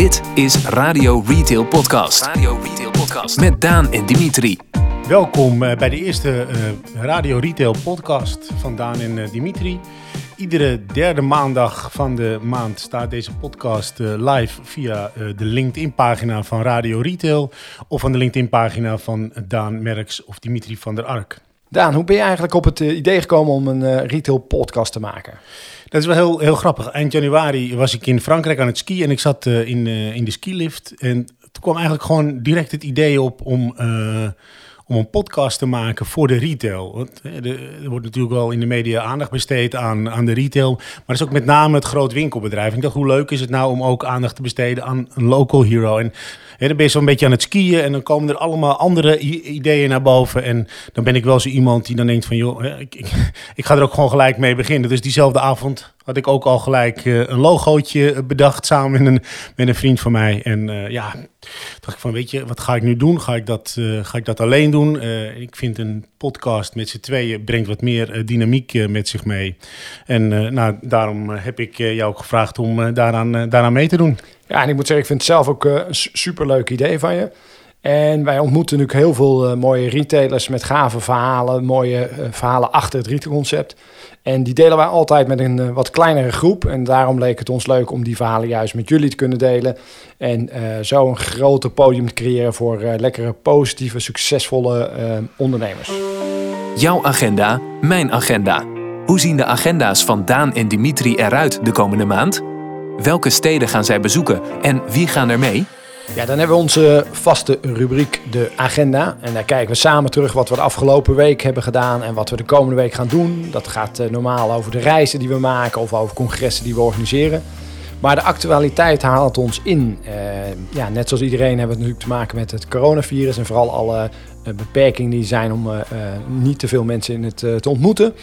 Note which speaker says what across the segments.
Speaker 1: Dit is Radio Retail Podcast. Radio Retail Podcast met Daan en Dimitri.
Speaker 2: Welkom eh, bij de eerste uh, Radio Retail podcast van Daan en uh, Dimitri. Iedere derde maandag van de maand staat deze podcast live via de LinkedIn-pagina van Radio Retail of van de LinkedIn-pagina van Daan Merks of Dimitri van der Ark.
Speaker 3: Daan, hoe ben je eigenlijk op het idee gekomen om een retail podcast te maken?
Speaker 2: Dat is wel heel, heel grappig. Eind januari was ik in Frankrijk aan het skiën en ik zat uh, in, uh, in de skilift. En toen kwam eigenlijk gewoon direct het idee op om, om een podcast te maken voor de retail. Want, er wordt natuurlijk wel in de media aandacht besteed aan, aan de retail. Maar het is ook met name het groot winkelbedrijf. Ik dacht, hoe leuk is het nou om ook aandacht te besteden aan een local hero? En ja, dan ben je zo'n beetje aan het skiën en dan komen er allemaal andere ideeën naar boven. En dan ben ik wel zo iemand die dan denkt van, joh, ik, ik, ga er ook gewoon gelijk mee beginnen. Dus diezelfde avond had ik ook al gelijk uh, een logootje bedacht samen met een, vriend van mij. En uh, ja, dacht ik van, weet je, wat ga ik nu doen? Ga ik dat, ga ik dat alleen doen? ik vind een podcast met z'n tweeën brengt wat meer dynamiek met zich mee. En nou, daarom heb ik jou gevraagd om daaraan, daaraan mee te doen.
Speaker 3: Ja, en ik moet zeggen, ik vind het zelf ook een superleuk idee van je. En wij ontmoeten natuurlijk heel veel uh, mooie retailers met gave verhalen, mooie uh, verhalen achter het retailconcept. En die delen wij altijd met een wat kleinere groep. En daarom leek het ons leuk om die verhalen juist met jullie te kunnen delen. En zo een groter podium te creëren voor lekkere, positieve, succesvolle ondernemers.
Speaker 1: Jouw agenda, mijn agenda. Hoe zien de agenda's van Daan en Dimitri eruit de komende maand? Welke steden gaan zij bezoeken en wie gaan er mee?
Speaker 3: Ja, dan hebben we onze vaste rubriek de agenda. En daar kijken we samen terug wat we de afgelopen week hebben gedaan en wat we de komende week gaan doen. Dat gaat uh, normaal over de reizen die we maken of over congressen die we organiseren. Maar de actualiteit haalt ons in. Uh, ja, net zoals iedereen hebben we natuurlijk te maken met het coronavirus en vooral alle uh, beperkingen die zijn om niet te veel mensen in het te ontmoeten.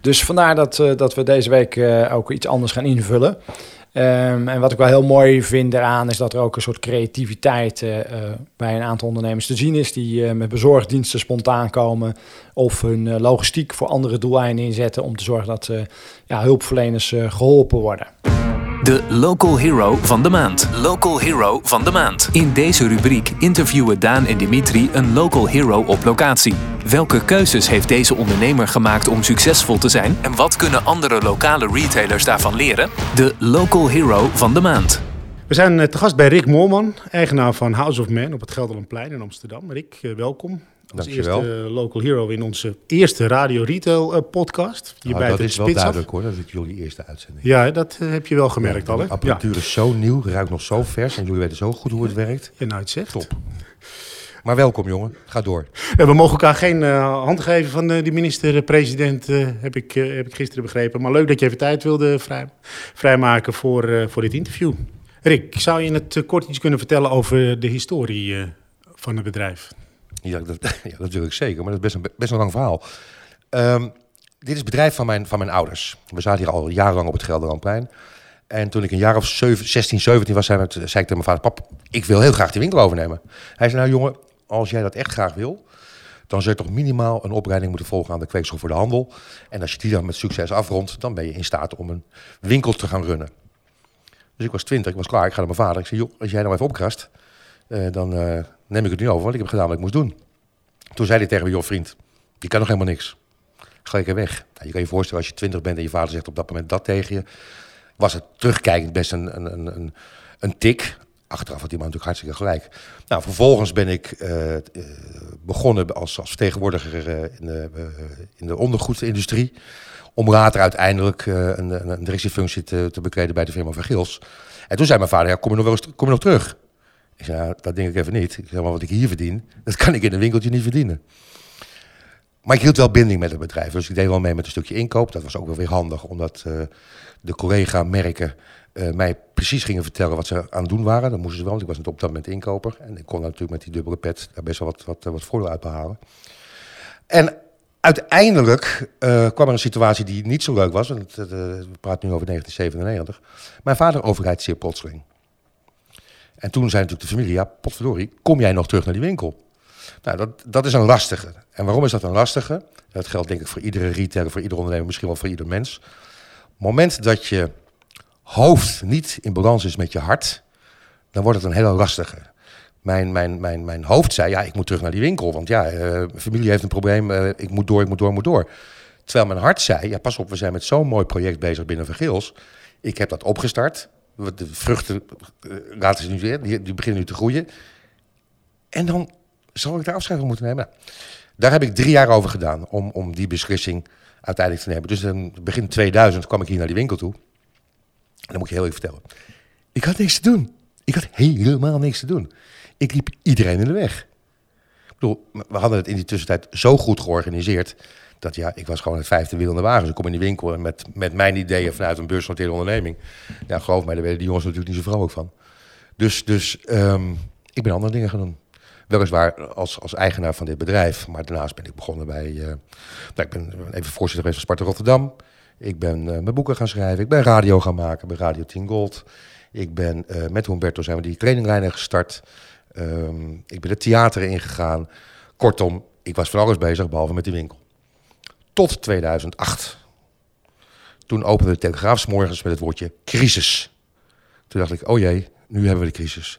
Speaker 3: Dus vandaar dat, dat we deze week ook iets anders gaan invullen. Um, en wat ik wel heel mooi vind eraan is dat er ook een soort creativiteit uh, uh, bij een aantal ondernemers te zien is die uh, met bezorgdiensten spontaan komen of hun logistiek voor andere doeleinden inzetten om te zorgen dat ja, hulpverleners geholpen worden.
Speaker 1: De Local Hero van de Maand. Local Hero van de Maand. In deze rubriek interviewen Daan en Dimitri een local hero op locatie. Welke keuzes heeft deze ondernemer gemaakt om succesvol te zijn? En wat kunnen andere lokale retailers daarvan leren? De Local Hero van de Maand.
Speaker 2: We zijn eh, te gast bij Rick Moorman, eigenaar van House of Man op het Gelderlandplein in Amsterdam. Rick, eh, welkom. Als Dankjewel. eerste local hero in onze eerste Radio Retail uh, podcast.
Speaker 4: Je oh, dat is wel duidelijk hoor, dat is jullie eerste uitzending.
Speaker 2: Ja, dat uh, heb je wel gemerkt ja, al. Hè?
Speaker 4: De apparatuur
Speaker 2: ja.
Speaker 4: is zo nieuw, ruikt nog zo vers en jullie weten zo goed hoe het werkt.
Speaker 2: En nou het zegt.
Speaker 4: Top. Maar welkom jongen, ga door.
Speaker 2: Ja, we mogen elkaar geen uh, hand geven van de minister-president, heb, ik, heb ik gisteren begrepen. Maar leuk dat je even tijd wilde vrij, vrijmaken voor, voor dit interview. Rick, zou je in het kort iets kunnen vertellen over de historie van het bedrijf?
Speaker 4: Ja dat, ja, dat wil ik zeker, maar dat is best een, best een lang verhaal. Um, dit is bedrijf van mijn, van mijn ouders. We zaten hier al jarenlang op het Gelderlandplein. En toen ik een jaar of 7, 16, 17 was, zei, ik tegen mijn vader... pap, ik wil heel graag die winkel overnemen. Hij zei, nou jongen, als jij dat echt graag wil... dan zul je toch minimaal een opleiding moeten volgen aan de kweekschool voor de handel. En als je die dan met succes afrondt... dan ben je in staat om een winkel te gaan runnen. Dus ik was 20, ik was klaar, ik ga naar mijn vader. Ik zei, joh, als jij nou even opkrast... Uh, dan uh, neem ik het niet over, want ik heb gedaan wat ik moest doen. Toen zei hij tegen me, joh vriend, je kan nog helemaal niks. Ga ik er weg. Nou, je kan je voorstellen, als je twintig bent en je vader zegt op dat moment dat tegen je, was het terugkijkend best een, een, een, een tik. Achteraf had die man natuurlijk hartstikke gelijk. Nou, vervolgens ben ik uh, uh, begonnen als, als vertegenwoordiger uh, in, de, in de ondergoedindustrie. Om later uiteindelijk een, een, directiefunctie te, te bekleden bij de firma van Gils. En toen zei mijn vader, ja, kom je nog wel eens kom je nog terug? Ik zei, nou, dat denk ik even niet. Ik zeg, maar wat ik hier verdien, dat kan ik in een winkeltje niet verdienen. Maar ik hield wel binding met het bedrijf. Dus ik deed wel mee met een stukje inkoop. Dat was ook wel weer handig, omdat uh, de collega-merken uh, mij precies gingen vertellen wat ze aan het doen waren. Dat moesten ze wel, want ik was op dat moment inkoper. En ik kon natuurlijk met die dubbele pet daar best wel wat, wat, wat voordeel uit behalen. En uiteindelijk uh, kwam er een situatie die niet zo leuk was. Want, we praten nu over 1997. Mijn vader overlijdt zeer plotseling. En toen zei natuurlijk de familie, ja, potverdorie, kom jij nog terug naar die winkel? Nou, dat, dat is een lastige. En waarom is dat een lastige? Dat geldt denk ik voor iedere retailer, voor ieder ondernemer, misschien wel voor ieder mens. Moment dat je hoofd niet in balans is met je hart, dan wordt het een hele lastige. Mijn, mijn, mijn, mijn hoofd zei, ja, ik moet terug naar die winkel. Want ja, mijn familie heeft een probleem, eh, ik moet door, ik moet door, ik moet door. Terwijl mijn hart zei, ja, pas op, we zijn met zo'n mooi project bezig binnen Vergeels. Ik heb dat opgestart. De vruchten eh, laten ze nu weer, die, die beginnen nu te groeien. En dan zal ik daar afscheid van moeten nemen. Daar heb ik drie jaar over gedaan om, om die beslissing uiteindelijk te nemen. Dus in begin 2000 kwam ik hier naar die winkel toe. En dan moet ik heel even vertellen. Ik had niks te doen. Ik had helemaal niks te doen. Ik liep iedereen in de weg. Ik we hadden het in die tussentijd zo goed georganiseerd. Dat ja, ik was gewoon het vijfde wiel in de wagen. Dus ik kom in die winkel en met, met mijn ideeën vanuit een beursgenoteerde onderneming. Ja, geloof mij, daar werden die jongens natuurlijk niet zo vrolijk van. Dus, dus um, ik ben andere dingen gaan doen. Weliswaar als, als eigenaar van dit bedrijf. Maar daarnaast ben ik begonnen bij... Uh, nou, ik ben even voorzitter geweest van Sparta Rotterdam. Ik ben uh, mijn boeken gaan schrijven. Ik ben radio gaan maken bij Radio 10 Gold. Ik ben uh, met Humberto zijn we die traininglijnen gestart. Um, ik ben het theater ingegaan. Kortom, ik was van alles bezig, behalve met die winkel. Tot 2008. Toen opende de Telegraaf morgens met het woordje crisis. Toen dacht ik, oh jee, nu hebben we de crisis.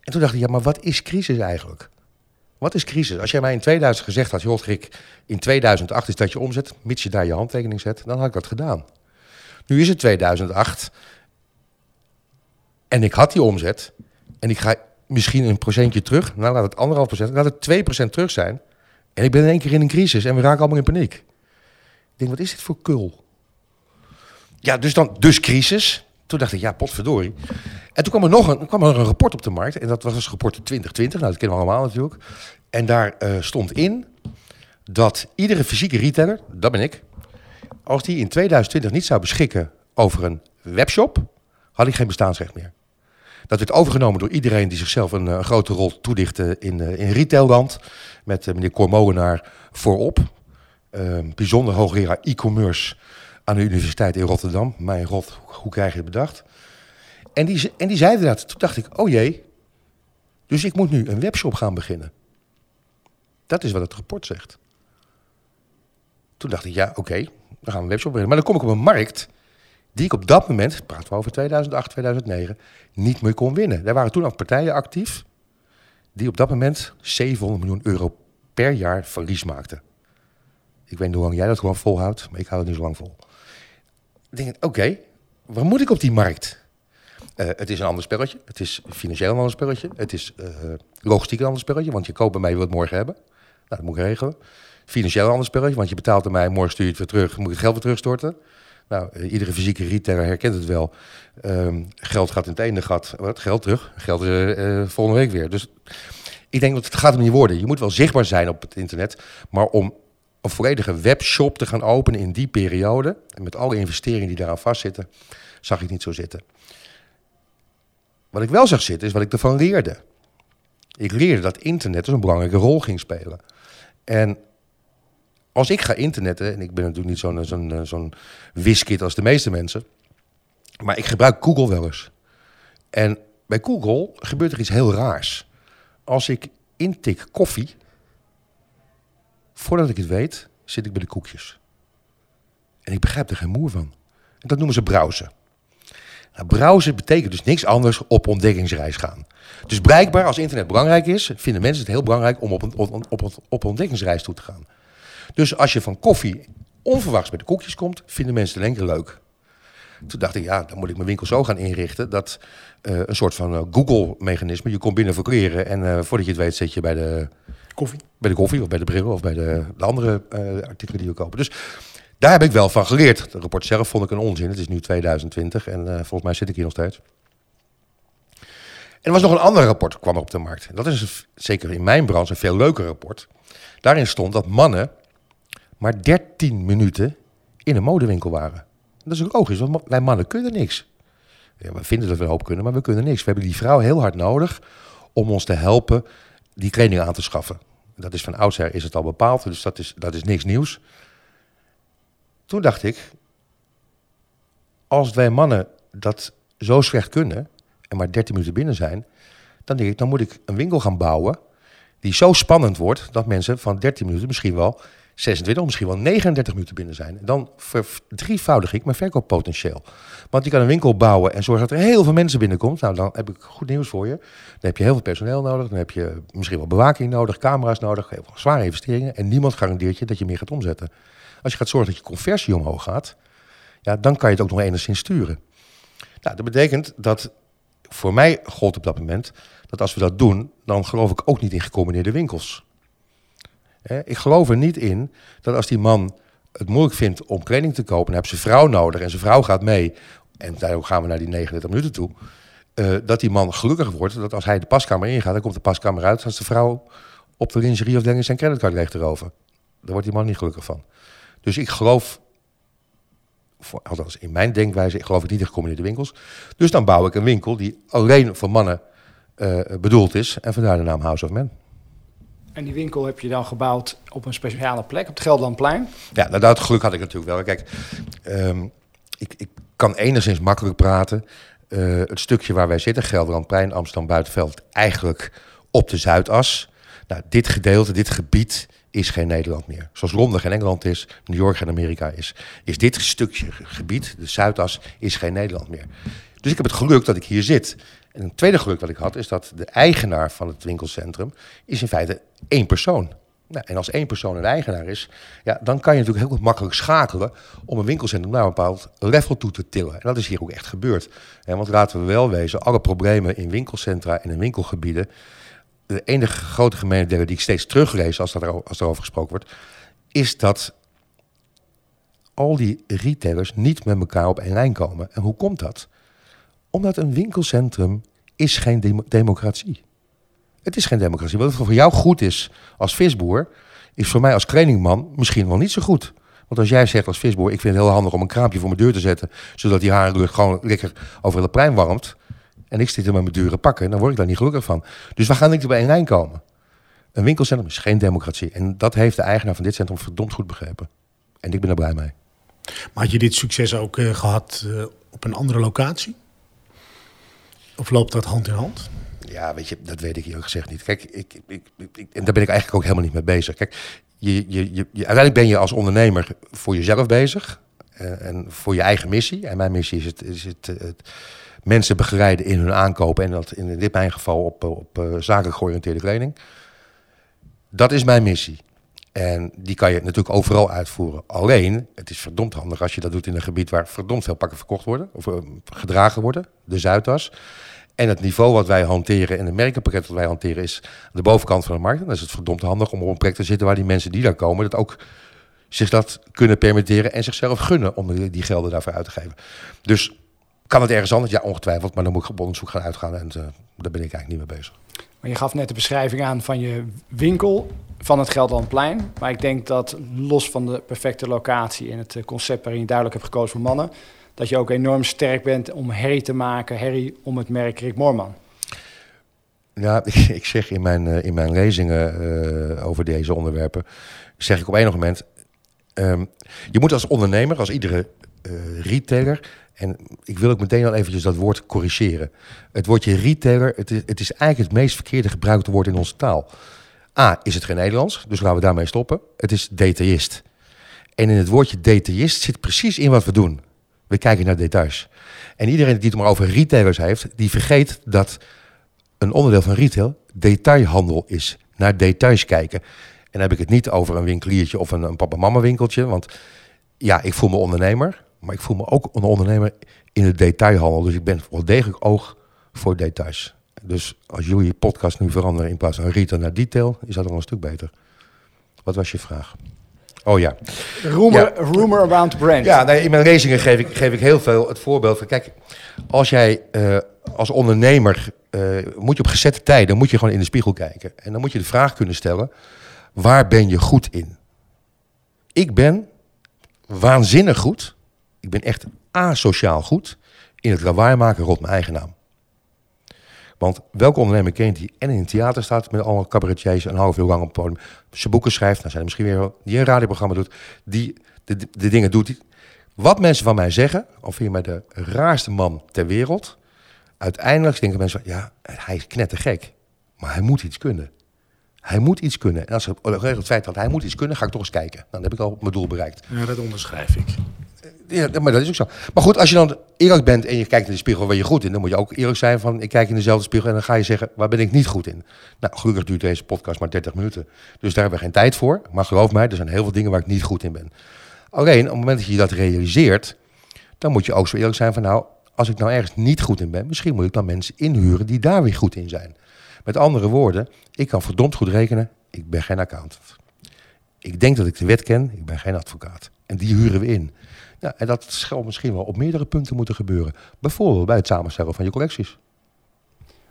Speaker 4: En toen dacht ik, ja, maar wat is crisis eigenlijk? Wat is crisis? Als jij mij in 2000 gezegd had, joh, Rick, in 2008 is dat je omzet, mits je daar je handtekening zet, dan had ik dat gedaan. Nu is het 2008 en ik had die omzet en ik ga misschien een procentje terug. Nou, laat het anderhalf procent, laat het 2 procent terug zijn. En ik ben in één keer in een crisis en we raken allemaal in paniek. Ik denk, wat is dit voor kul? Ja, dus dan, dus crisis. Toen dacht ik, ja, potverdorie. En toen kwam er nog een, kwam er een rapport op de markt. En dat was een rapport 2020. Nou, dat kennen we allemaal natuurlijk. En daar uh, stond in dat iedere fysieke retailer, dat ben ik... als die in 2020 niet zou beschikken over een webshop... had ik geen bestaansrecht meer. Dat werd overgenomen door iedereen die zichzelf een, een grote rol toedichtte in, uh, in retailland. Met uh, meneer Cor Molenaar voorop. bijzonder hoogleraar e-commerce aan de Universiteit in Rotterdam. Mijn rot, hoe krijg je het bedacht? En die, en die zeiden dat. Toen dacht ik, oh jee, dus ik moet nu een webshop gaan beginnen. Dat is wat het rapport zegt. Toen dacht ik, ja, oké, dan gaan we een webshop beginnen. Maar dan kom ik op een markt die ik op dat moment, praten we over 2008, 2009, niet meer kon winnen. Er waren toen al partijen actief die op dat moment 700 miljoen euro per jaar verlies maakten. Ik weet niet hoe lang jij dat gewoon volhoudt, maar ik hou het niet zo lang vol. Ik denk, oké, okay, waar moet ik op die markt? Uh, het is een ander spelletje. Het is financieel een ander spelletje. Het is uh, logistiek een ander spelletje, want je koopt bij mij, het morgen hebben. Nou, dat moet ik regelen. Financieel een ander spelletje, want je betaalt aan mij, morgen stuur je het weer terug, moet ik geld weer terugstorten. Nou, uh, iedere fysieke retailer herkent het wel. Um, geld gaat in het ene gat, wat geld terug, geld volgende week weer. Dus ik denk dat het gaat om niet worden. Je moet wel zichtbaar zijn op het internet, maar om een volledige webshop te gaan openen in die periode, met alle investeringen die daaraan vastzitten, zag ik niet zo zitten. Wat ik wel zag zitten, is wat ik ervan leerde. Ik leerde dat internet dus een belangrijke rol ging spelen. En als ik ga internetten, en ik ben natuurlijk niet zo'n zo'n zo'n wiskit als de meeste mensen, maar ik gebruik Google wel eens. En bij Google gebeurt er iets heel raars. Als ik intik koffie, voordat ik het weet, zit ik bij de koekjes. En ik begrijp er geen moer van. En dat noemen ze browsen. Nou, browsen betekent dus niks anders op ontdekkingsreis gaan. Dus blijkbaar, als internet belangrijk is, vinden mensen het heel belangrijk om op een, op, op, op ontdekkingsreis toe te gaan. Dus als je van koffie onverwachts bij de koekjes komt, vinden mensen het één keer leuk. Toen dacht ik, ja, dan moet ik mijn winkel zo gaan inrichten dat uh, een soort van uh, Google-mechanisme. Je komt binnen voor kleren en uh, voordat je het weet zit je bij de
Speaker 3: koffie,
Speaker 4: bij de koffie of bij de bril of bij de, de andere artikelen die we kopen. Dus daar heb ik wel van geleerd. Het rapport zelf vond ik een onzin. Het is nu 2020 en volgens mij zit ik hier nog steeds. En er was nog een ander rapport, kwam er op de markt. Dat is zeker in mijn branche een veel leuker rapport. Daarin stond dat mannen maar 13 minuten in een modewinkel waren. Dat is ook logisch, want wij mannen kunnen niks. Ja, we vinden dat we hoop kunnen, maar we kunnen niks. We hebben die vrouw heel hard nodig om ons te helpen die kleding aan te schaffen. Dat is van oudsher is het al bepaald, dus dat is, dat is niks nieuws. Toen dacht ik, als wij mannen dat zo slecht kunnen en maar 13 minuten binnen zijn, dan ik, dan moet ik een winkel gaan bouwen die zo spannend wordt dat mensen van 13 minuten misschien wel 26, misschien wel 39 minuten binnen zijn. Dan verdrievoudig ik mijn verkooppotentieel. Want je kan een winkel bouwen en zorgen dat er heel veel mensen binnenkomt. Nou, dan heb ik goed nieuws voor je. Dan heb je heel veel personeel nodig. Dan heb je misschien wel bewaking nodig, camera's nodig, heel veel zware investeringen. En niemand garandeert je dat je meer gaat omzetten. Als je gaat zorgen dat je conversie omhoog gaat, ja, dan kan je het ook nog enigszins sturen. Nou, dat betekent dat voor mij gold op dat moment dat als we dat doen, dan geloof ik ook niet in gecombineerde winkels. Ik geloof er niet in dat als die man het moeilijk vindt om kleding te kopen, dan heeft zijn vrouw nodig en zijn vrouw gaat mee. En daarom gaan we naar die 39 minuten toe. Uh, dat die man gelukkig wordt dat als hij de paskamer ingaat, dan komt de paskamer uit als de vrouw op de lingerieafdeling zijn creditcard leegt erover. Daar wordt die man niet gelukkig van. Dus ik geloof, althans in mijn denkwijze, ik geloof ik niet in gecombineerde winkels. Dus dan bouw ik een winkel die alleen voor mannen uh, bedoeld is en vandaar de naam House of Men.
Speaker 3: En die winkel heb je dan gebouwd op een speciale plek, op het Gelderlandplein?
Speaker 4: Ja, nou, dat geluk had ik natuurlijk wel. Kijk, um, ik, ik, kan enigszins makkelijk praten. Uh, het stukje waar wij zitten, Gelderlandplein, Amsterdam Buitenveld, eigenlijk op de Zuidas. Nou, dit gedeelte, dit gebied is geen Nederland meer. Zoals Londen geen Engeland is, New York geen Amerika is. Is dit stukje gebied, de Zuidas, is geen Nederland meer. Dus ik heb het geluk dat ik hier zit. En een tweede geluk dat ik had, is dat de eigenaar van het winkelcentrum is in feite één persoon. Nou, en als één persoon een eigenaar is, ja, dan kan je natuurlijk heel makkelijk schakelen om een winkelcentrum naar een bepaald level toe te tillen. En dat is hier ook echt gebeurd. Want laten we wel wezen, alle problemen in winkelcentra en in winkelgebieden, de enige grote gemene die ik steeds teruglees als, dat er, als erover gesproken wordt, is dat al die retailers niet met elkaar op één lijn komen. En hoe komt dat? Omdat een winkelcentrum is geen democratie. Het is geen democratie. Wat voor jou goed is als visboer, is voor mij als kledingman misschien wel niet zo goed. Want als jij zegt als visboer, ik vind het heel handig om een kraampje voor mijn deur te zetten, zodat die harenlucht gewoon lekker over de plein warmt, en ik zit er met mijn dure pakken, dan word ik daar niet gelukkig van. Dus we gaan niet bij een lijn komen. Een winkelcentrum is geen democratie. En dat heeft de eigenaar van dit centrum verdomd goed begrepen. En ik ben er blij mee.
Speaker 2: Maar had je dit succes ook uh, gehad uh, op een andere locatie? Of loopt dat hand in hand?
Speaker 4: Ja, weet je, dat weet ik eerlijk gezegd niet. Kijk, ik, ik, ik, en daar ben ik eigenlijk ook helemaal niet mee bezig. Kijk, je, je, je, uiteindelijk ben je als ondernemer voor jezelf bezig. En, en voor je eigen missie. En mijn missie is het, is het, het mensen begeleiden in hun aankopen. En dat in dit mijn geval op, op uh, zakelijk georiënteerde kleding. Dat is mijn missie. En die kan je natuurlijk overal uitvoeren. Alleen, het is verdomd handig als je dat doet in een gebied waar verdomd veel pakken verkocht worden. Of gedragen worden, de Zuidas. En het niveau wat wij hanteren en het merkenpakket wat wij hanteren is de bovenkant van de markt. En dan is het verdomd handig om op een plek te zitten waar die mensen die daar komen, dat ook zich dat kunnen permitteren en zichzelf gunnen om die gelden daarvoor uit te geven. Dus kan het ergens anders? Ja, ongetwijfeld. Maar dan moet ik onderzoek gaan uitgaan en uh, daar ben ik eigenlijk niet mee bezig.
Speaker 3: Maar je gaf net de beschrijving aan van je winkel van het Gelderlandplein. Maar ik denk dat los van de perfecte locatie en het eh, concept waarin je duidelijk hebt gekozen voor mannen, dat je ook enorm sterk bent om herrie te maken, herrie om het merk Rick Moorman.
Speaker 4: Ja, ik zeg in mijn, uh, in mijn lezingen uh, over deze onderwerpen, zeg ik op enig moment, um, je moet als ondernemer, als iedere uh, retailer, en ik wil ook meteen al eventjes dat woord corrigeren. Het woordje retailer, het is, het is eigenlijk het meest verkeerde gebruikte woord in onze taal. A, is het geen Nederlands, dus laten we daarmee stoppen. Het is detailist. En in het woordje detailist zit precies in wat we doen. We kijken naar details. En iedereen die het maar over retailers heeft, die vergeet dat een onderdeel van retail detailhandel is. Naar details kijken. En dan heb ik het niet over een winkeliertje of een, een papa-mama winkeltje. Want ja, ik voel me ondernemer. Maar ik voel me ook een ondernemer in de detailhandel. Dus ik ben wel degelijk oog voor details. Dus als jullie podcast nu veranderen in plaats van retail naar detail, is dat al een stuk beter. Wat was je vraag? Oh ja.
Speaker 3: Rumor, ja. rumor around brand.
Speaker 4: Ja, nee, in mijn lezingen geef ik, geef ik heel veel het voorbeeld van... Kijk, als jij uh, als ondernemer... Uh, moet je op gezette tijden moet je gewoon in de spiegel kijken. En dan moet je de vraag kunnen stellen... Waar ben je goed in? Ik ben waanzinnig goed ik ben echt asociaal goed in het lawaai maken rond mijn eigen naam. Want welke ondernemer kent die en in het theater staat met allemaal cabaretiers een half uur lang op het podium, zijn boeken schrijft, nou zijn er misschien weer die een radioprogramma doet, die de, de, dingen doet. Wat mensen van mij zeggen, of vind je mij de raarste man ter wereld, uiteindelijk denken mensen, ja, hij is knettergek, maar hij moet iets kunnen. Hij moet iets kunnen. En als het, het feit dat hij moet iets kunnen, ga ik toch eens kijken. Dan heb ik al mijn doel bereikt.
Speaker 2: Ja, dat onderschrijf ik.
Speaker 4: Ja, maar dat is ook zo. Maar goed, als je dan eerlijk bent en je kijkt in de spiegel waar je goed in, dan moet je ook eerlijk zijn van ik kijk in dezelfde spiegel en dan ga je zeggen waar ben ik niet goed in. Nou, gelukkig duurt deze podcast maar 30 minuten, dus daar hebben we geen tijd voor. Maar geloof mij, er zijn heel veel dingen waar ik niet goed in ben. Alleen op het moment dat je dat realiseert, dan moet je ook zo eerlijk zijn van nou, als ik nou ergens niet goed in ben, misschien moet ik dan mensen inhuren die daar weer goed in zijn. Met andere woorden, ik kan verdomd goed rekenen, ik ben geen accountant. Ik denk dat ik de wet ken, ik ben geen advocaat. En die huren we in. Ja, en dat zal misschien wel op meerdere punten moeten gebeuren. Bijvoorbeeld bij het samenstellen van je collecties.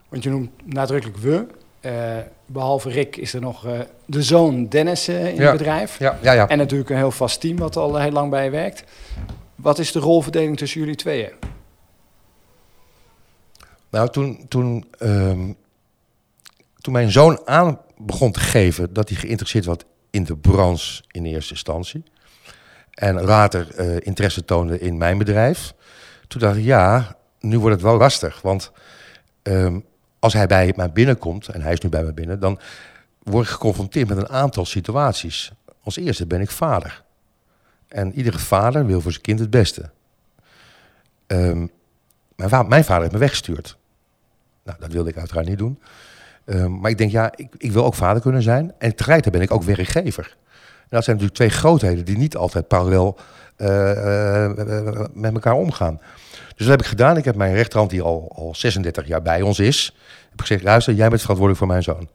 Speaker 3: Want je noemt nadrukkelijk we. Uh, behalve Rick is er nog uh, de zoon Dennis uh, in
Speaker 4: ja.
Speaker 3: het bedrijf.
Speaker 4: Ja, ja, ja.
Speaker 3: En natuurlijk een heel vast team wat al heel lang bij je werkt. Wat is de rolverdeling tussen jullie tweeën?
Speaker 4: Nou, toen, toen, um, toen mijn zoon aan begon te geven dat hij geïnteresseerd was in de branche in eerste instantie. En later uh, interesse toonde in mijn bedrijf. Toen dacht ik, ja, nu wordt het wel lastig. Want um, als hij bij mij binnenkomt, en hij is nu bij mij binnen, dan word ik geconfronteerd met een aantal situaties. Als eerste ben ik vader. En iedere vader wil voor zijn kind het beste. Um, mijn, mijn, vader heeft me weggestuurd. Nou, dat wilde ik uiteraard niet doen. Um, maar ik denk, ja, ik, ik, wil ook vader kunnen zijn. En tegelijkertijd ben ik ook werkgever. Dat zijn natuurlijk twee grootheden die niet altijd parallel uh, uh, met elkaar omgaan. Dus dat heb ik gedaan. Ik heb mijn rechterhand, die al, al 36 jaar bij ons is, heb gezegd, luister, jij bent verantwoordelijk voor mijn zoon.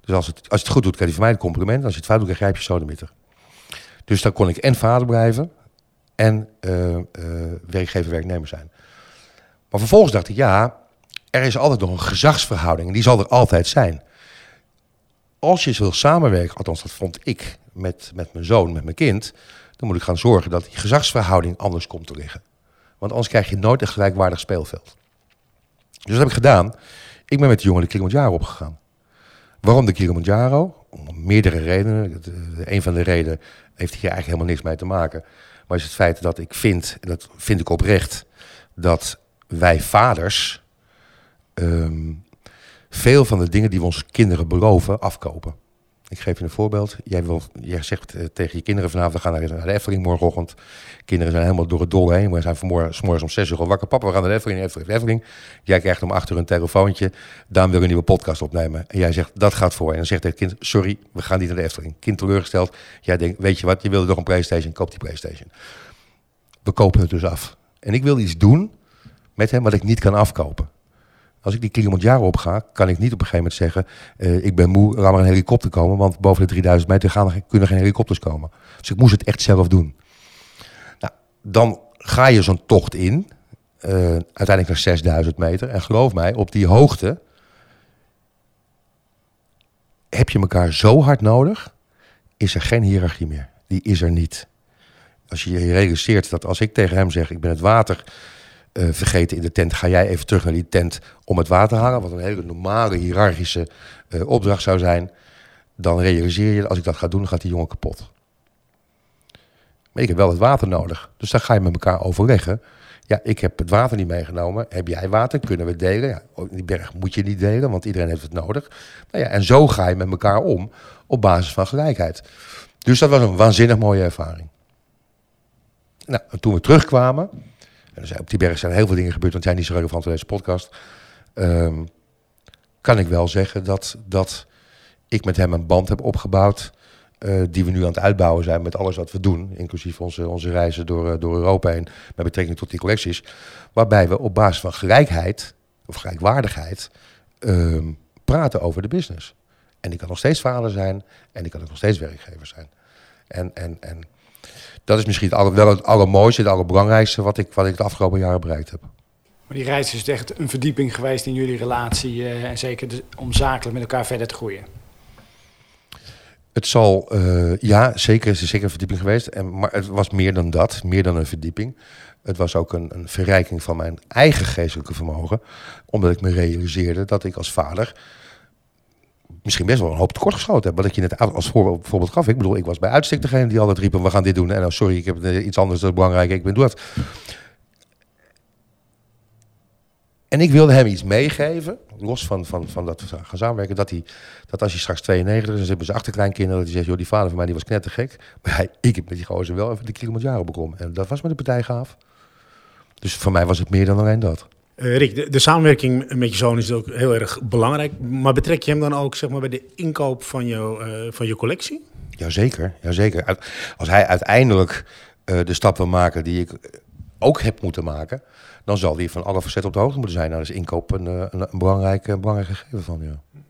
Speaker 4: Dus als het, als het goed doet, krijg je van mij een compliment. Als je het fout doet, grijp je sodemieter. Dus dan kon ik en vader blijven en uh, werkgever, werknemer zijn. Maar vervolgens dacht ik, ja, er is altijd nog een gezagsverhouding. En die zal er altijd zijn. Als je wil samenwerken, althans dat vond ik met, met mijn zoon, met mijn kind... dan moet ik gaan zorgen dat die gezagsverhouding anders komt te liggen. Want anders krijg je nooit een gelijkwaardig speelveld. Dus dat heb ik gedaan. Ik ben met de jongen de Kilimanjaro opgegaan. Waarom de Kilimanjaro? Om meerdere redenen. Een van de redenen heeft hier eigenlijk helemaal niks mee te maken. Maar is het feit dat ik vind, en dat vind ik oprecht, dat wij vaders um, veel van de dingen die we onze kinderen beloven afkopen. Ik geef je een voorbeeld. Jij, wil, jij zegt uh, tegen je kinderen vanavond, we gaan naar, de Efteling morgenochtend. Kinderen zijn helemaal door het dolle heen. We zijn vanmorgen s'morgens om zes uur al wakker. Papa, we gaan naar de Efteling, Efteling, Efteling. Jij krijgt om acht uur een telefoontje. Daan wil een nieuwe podcast opnemen. En jij zegt, dat gaat voor. En dan zegt het kind, sorry, we gaan niet naar de Efteling. Kind teleurgesteld. Jij denkt, weet je wat, je wilde toch een Playstation, koop die Playstation. We kopen het dus af. En ik wil iets doen met hem wat ik niet kan afkopen. Als ik die Kilimanjaro op ga, kan ik niet op een gegeven moment zeggen... Uh, ik ben moe, laat maar een helikopter komen... want boven de 3000 meter gaan kunnen geen helikopters komen. Dus ik moest het echt zelf doen. Nou, dan ga je zo'n tocht in, uh, uiteindelijk naar 6000 meter. En geloof mij, op die hoogte heb je elkaar zo hard nodig... is er geen hiërarchie meer. Die is er niet. Als je je realiseert dat als ik tegen hem zeg... ik ben het water uh, vergeten in de tent. Ga jij even terug naar die tent om het water te halen? Wat een hele normale, hiërarchische uh, opdracht zou zijn. Dan realiseer je, als ik dat ga doen, gaat die jongen kapot. Maar ik heb wel het water nodig. Dus dan ga je met elkaar overleggen. Ja, ik heb het water niet meegenomen. Heb jij water? Kunnen we delen? Ja, die berg moet je niet delen, want iedereen heeft het nodig. Nou ja, en zo ga je met elkaar om op basis van gelijkheid. Dus dat was een waanzinnig mooie ervaring. Nou, en toen we terugkwamen, op die berg zijn heel veel dingen gebeurd, want zijn niet zo relevant voor deze podcast. Um, kan ik wel zeggen dat, dat ik met hem een band heb opgebouwd. Uh, die we nu aan het uitbouwen zijn met alles wat we doen. Inclusief onze, onze reizen door, uh, door Europa heen. Met betrekking tot die collecties. Waarbij we op basis van gelijkheid of gelijkwaardigheid uh, praten over de business. En die kan nog steeds vader zijn. En die kan ook nog steeds werkgever zijn. En, en, en dat is misschien het aller, wel het allermooiste, het allerbelangrijkste wat ik, wat ik de afgelopen jaren bereikt heb.
Speaker 3: Maar die reis is echt een verdieping geweest in jullie relatie. Uh, en zeker de, om zakelijk met elkaar verder te groeien.
Speaker 4: Het zal, uh, ja, zeker is er zeker een verdieping geweest. En, maar het was meer dan dat, meer dan een verdieping. Het was ook een, een verrijking van mijn eigen geestelijke vermogen. Omdat ik me realiseerde dat ik als vader misschien best wel een hoop tekortgeschoten heb. Wat ik je net als voorbeeld gaf. Ik bedoel, ik was bij uitstek degene die altijd riepen, we gaan dit doen. En oh, sorry, ik heb iets anders dat is belangrijk. Ik ben doe dat. En ik wilde hem iets meegeven, los van, van, van dat we gaan samenwerken, dat, hij, dat als hij straks 92 is, dan hebben ze achterkleinkinderen, dat hij zegt, joh, die vader van mij die was knettergek. Maar hij, ik heb met die gozer wel even de Kilimanjaro beklommen. En dat was met de partij gaaf. Dus voor mij was het meer dan alleen dat.
Speaker 2: Uh, Rick, de, de, samenwerking met je zoon is ook heel erg belangrijk. Maar betrek je hem dan ook zeg maar, bij de inkoop van, jou, uh, van je collectie?
Speaker 4: Jazeker, jazeker. Als hij uiteindelijk uh, de stap wil maken die ik ook heb moeten maken, dan zal hij van alle facetten op de hoogte moeten zijn. Nou, is inkoop een, een, een, belangrijk, een belangrijk gegeven van, ja.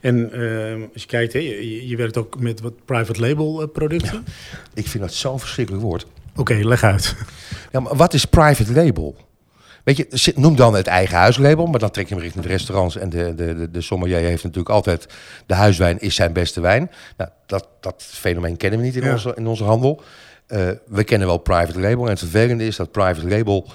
Speaker 2: En uh, als je kijkt, hè, je, je, werkt ook met wat private label producten. Ja,
Speaker 4: ik vind dat zo'n verschrikkelijk woord.
Speaker 2: Oké, okay, leg uit.
Speaker 4: Ja, maar wat is private label? Weet je, noem dan het eigen huislabel, maar dan trek je hem richting de restaurants. En de, de, de, de sommelier heeft natuurlijk altijd, de huiswijn is zijn beste wijn. Nou, dat, dat fenomeen kennen we niet in, ja. onze, in onze handel. Uh, we kennen wel private label. En het vervelende is dat private label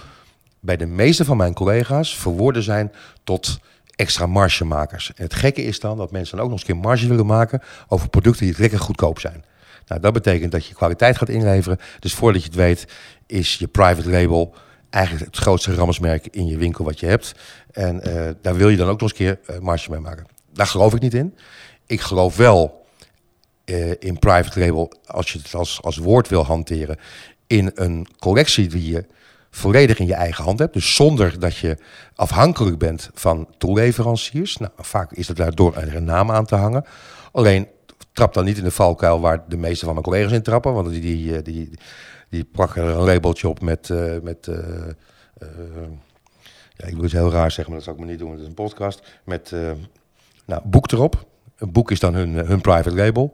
Speaker 4: bij de meeste van mijn collega's verwoorden zijn tot extra margemakers. En het gekke is dan dat mensen dan ook nog eens een keer marge willen maken over producten die lekker goedkoop zijn. Nou, dat betekent dat je kwaliteit gaat inleveren. Dus voordat je het weet, is je private label eigenlijk het grootste rammersmerk in je winkel wat je hebt. En uh, daar wil je dan ook nog eens een keer uh, marge mee maken. Daar geloof ik niet in. Ik geloof wel uh, in private label, als je het als, als woord wil hanteren, in een collectie die je volledig in je eigen hand hebt. Dus zonder dat je afhankelijk bent van toeleveranciers. Nou, vaak is het daardoor een naam aan te hangen. Alleen trap dan niet in de valkuil waar de meeste van mijn collega's in trappen. Want die, die, die, die plakken er een labeltje op met... Uh, met uh, uh, ja, ik wil het heel raar zeggen, maar dat zal ik maar niet doen. Het is een podcast. Met nou, boek erop. Een boek is dan hun, hun private label.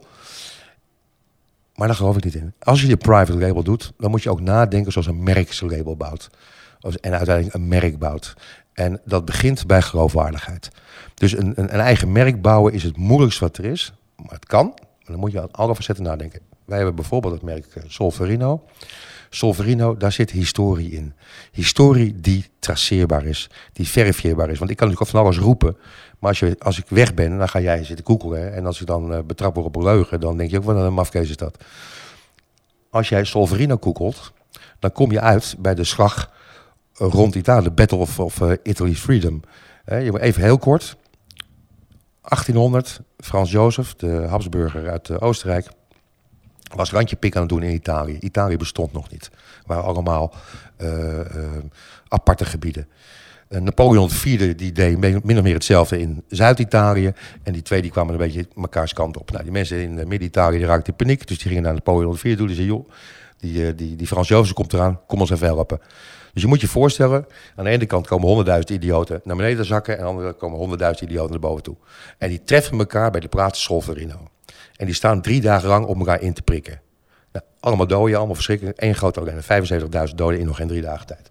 Speaker 4: Maar daar geloof ik niet in. Als je je private label doet, dan moet je ook nadenken zoals een merkslabel bouwt. En uiteindelijk een merk bouwt. En dat begint bij geloofwaardigheid. Dus een, een, een eigen merk bouwen is het moeilijkste wat er is. Maar het kan. Maar dan moet je aan alle facetten nadenken. Wij hebben bijvoorbeeld het merk eh, Solferino. Solferino, daar zit historie in. Historie die traceerbaar is, die verifieerbaar is. Want ik kan natuurlijk van alles roepen. Maar als, je, als ik weg ben, dan ga jij zitten koekelen. En als ik dan uh, betrapt word op een leugen, dan denk je ook wel een mafkees is dat. Als jij Solferino koekelt, dan kom je uit bij de slag rond Italië, Battle of, of Italy's Freedom. Even heel kort. 1800, Frans Jozef, de Habsburger uit Oostenrijk, was randje pik aan het doen in Italië. Italië bestond nog niet. Het waren allemaal aparte gebieden. Uh, Napoleon IV die deed min of meer hetzelfde in Zuid-Italië. En die twee die kwamen een beetje mekaars kant op. Nou, die mensen in Midden-Italië raakten in paniek. Dus die gingen naar Napoleon IV toe. Die zeiden, joh, die, die, die Frans Jozef komt eraan, kom ons even helpen. Dus je moet je voorstellen, aan de ene kant komen honderdduizend idioten naar beneden zakken... en aan de andere kant komen honderdduizend idioten naar boven toe. En die treffen elkaar bij de plaats. En die staan drie dagen lang op elkaar in te prikken. Nou, allemaal doden, allemaal verschrikkelijk. Eén grote ellende, 75.000 doden in nog geen drie dagen tijd.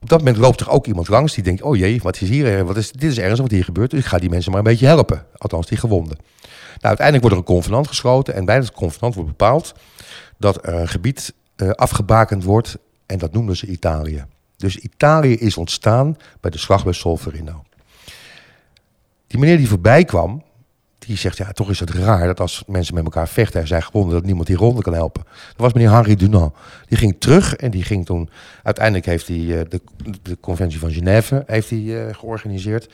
Speaker 4: Op dat moment loopt er ook iemand langs die denkt: oh jee, wat is hier? Wat is, dit is ergens wat hier gebeurt. Dus ik ga die mensen maar een beetje helpen. Althans, die gewonden. Nou, uiteindelijk wordt er een convenant gesloten. En bij dat convenant wordt bepaald dat er een gebied uh, afgebakend wordt. En dat noemden ze Italië. Dus Italië is ontstaan bij de slag bij Solferino. Die meneer die voorbij kwam, die zegt, ja, toch is het raar dat als mensen met elkaar vechten en zijn gewonnen, dat niemand die ronde kan helpen. Dat was meneer Henri Dunant. Die ging terug en die ging toen, uiteindelijk heeft hij uh, de, de conventie van Genève heeft hij, uh, georganiseerd.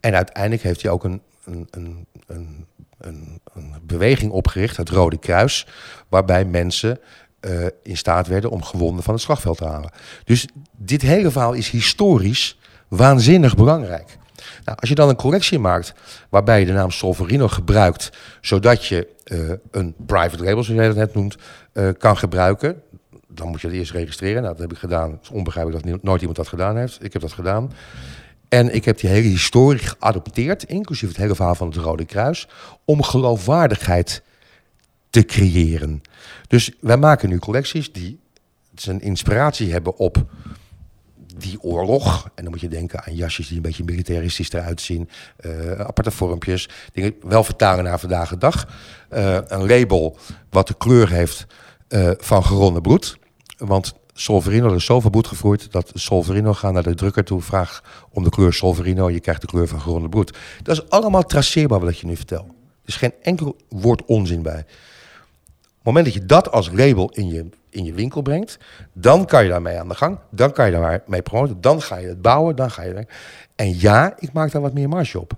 Speaker 4: En uiteindelijk heeft hij ook een, een, een, een, een, beweging opgericht, het Rode Kruis, waarbij mensen uh, in staat werden om gewonden van het slagveld te halen. Dus dit hele verhaal is historisch waanzinnig belangrijk. Nou, als je dan een correctie maakt waarbij je de naam Solverino gebruikt, zodat je uh, een private label, zoals jij dat net noemt, uh, kan gebruiken, dan moet je het eerst registreren. Nou, dat heb ik gedaan. Het is onbegrijpelijk dat nooit iemand dat gedaan heeft. Ik heb dat gedaan. En ik heb die hele historie geadopteerd, inclusief het hele verhaal van het Rode Kruis, om geloofwaardigheid te creëren. Dus wij maken nu collecties die zijn inspiratie hebben op oorlog. En dan moet je denken aan jasjes die een beetje militaristisch eruit zien. Uh, aparte vormpjes. Dingen wel vertalen naar vandaag de dag. Uh, een label wat de kleur heeft uh, van geronde bloed. Want Solverino, er is zoveel bloed gevoerd dat Solverino gaat naar de drukker toe, vraagt om de kleur Solverino, je krijgt de kleur van geronde bloed. Dat is allemaal traceerbaar wat je nu vertel. Er is geen enkel woord onzin bij. Moment dat je dat als label in je, in je winkel brengt, dan kan je daarmee aan de gang. Dan kan je daarmee promoten. Dan ga je het bouwen. Dan ga je. En ja, ik maak daar wat meer marge op.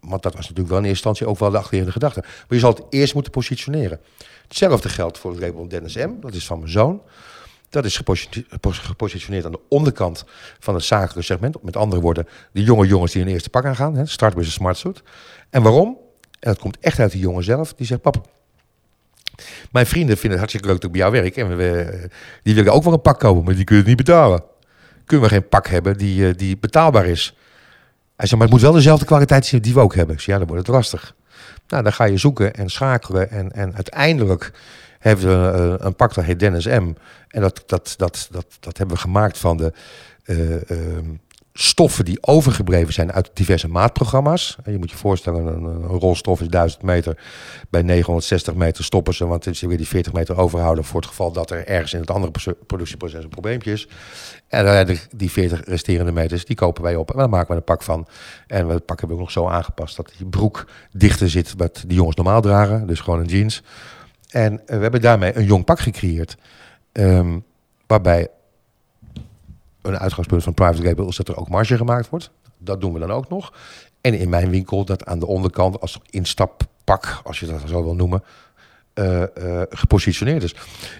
Speaker 4: Want dat was natuurlijk wel in eerste instantie ook wel de achterliggende gedachte. Maar je zal het eerst moeten positioneren. Hetzelfde geldt voor het label Dennis M. Dat is van mijn zoon. Dat is gepositioneerd aan de onderkant van het zakelijke segment. Met andere woorden, de jonge jongens die hun eerste pak aangaan. Start met een smart suit. En waarom? En dat komt echt uit de jongen zelf. Die zegt, pap, mijn vrienden vinden het hartstikke leuk dat ik bij jou werk. En we, die willen ook wel een pak kopen, maar die kunnen het niet betalen. Kunnen we geen pak hebben die, eh, die betaalbaar is? Hij zei, maar het moet wel dezelfde kwaliteit zijn die we ook hebben. Ik zei, ja, dan wordt het lastig. Nou, dan ga je zoeken en schakelen. En, en uiteindelijk hebben we een, een pak dat heet Dennis M. En dat, dat, dat, dat, dat hebben we gemaakt van de... Uh, stoffen die overgebleven zijn uit diverse maatprogramma's. Je moet je voorstellen, een, rolstof is 1000 meter. Bij 960 meter stoppen ze, want ze weer die 40 meter overhouden voor het geval dat er ergens in het andere productieproces een probleempje is. En die 40 resterende meters, die kopen wij op en daar maken we een pak van. En we het pak hebben we ook nog zo aangepast dat die broek dichter zit wat die jongens normaal dragen. Dus gewoon een jeans. En we hebben daarmee een jong pak gecreëerd. Um, waarbij een uitgangspunt van private label is dat er ook marge gemaakt wordt. Dat doen we dan ook nog. En in mijn winkel dat aan de onderkant als instappak, als je dat zo wil noemen, uh, uh, gepositioneerd is.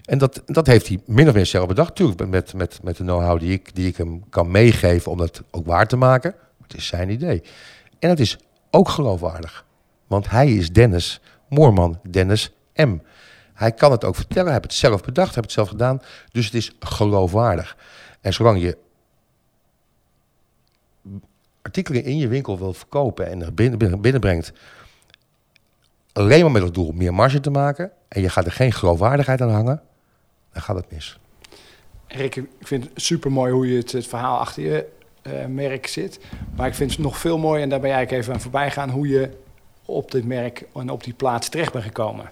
Speaker 4: En dat, dat heeft hij min of meer zelf bedacht. Tuurlijk met, met, met de know-how die ik, die ik hem kan meegeven om dat ook waar te maken. Het is zijn idee. En het is ook geloofwaardig. Want hij is Dennis Moorman, Dennis M. Hij kan het ook vertellen, hij heeft het zelf bedacht, hij heeft het zelf gedaan. Dus het is geloofwaardig. En zolang je artikelen in je winkel wil verkopen en er binnen, binnenbrengt, alleen maar met het doel meer marge te maken, en je gaat er geen geloofwaardigheid aan hangen, dan gaat het mis.
Speaker 3: Rick, ik vind het super mooi hoe je het, het verhaal achter je uh, merk zit. Maar ik vind het nog veel mooier, en daar ben jij even aan voorbij gaan, hoe je op dit merk en op die plaats terecht bent gekomen.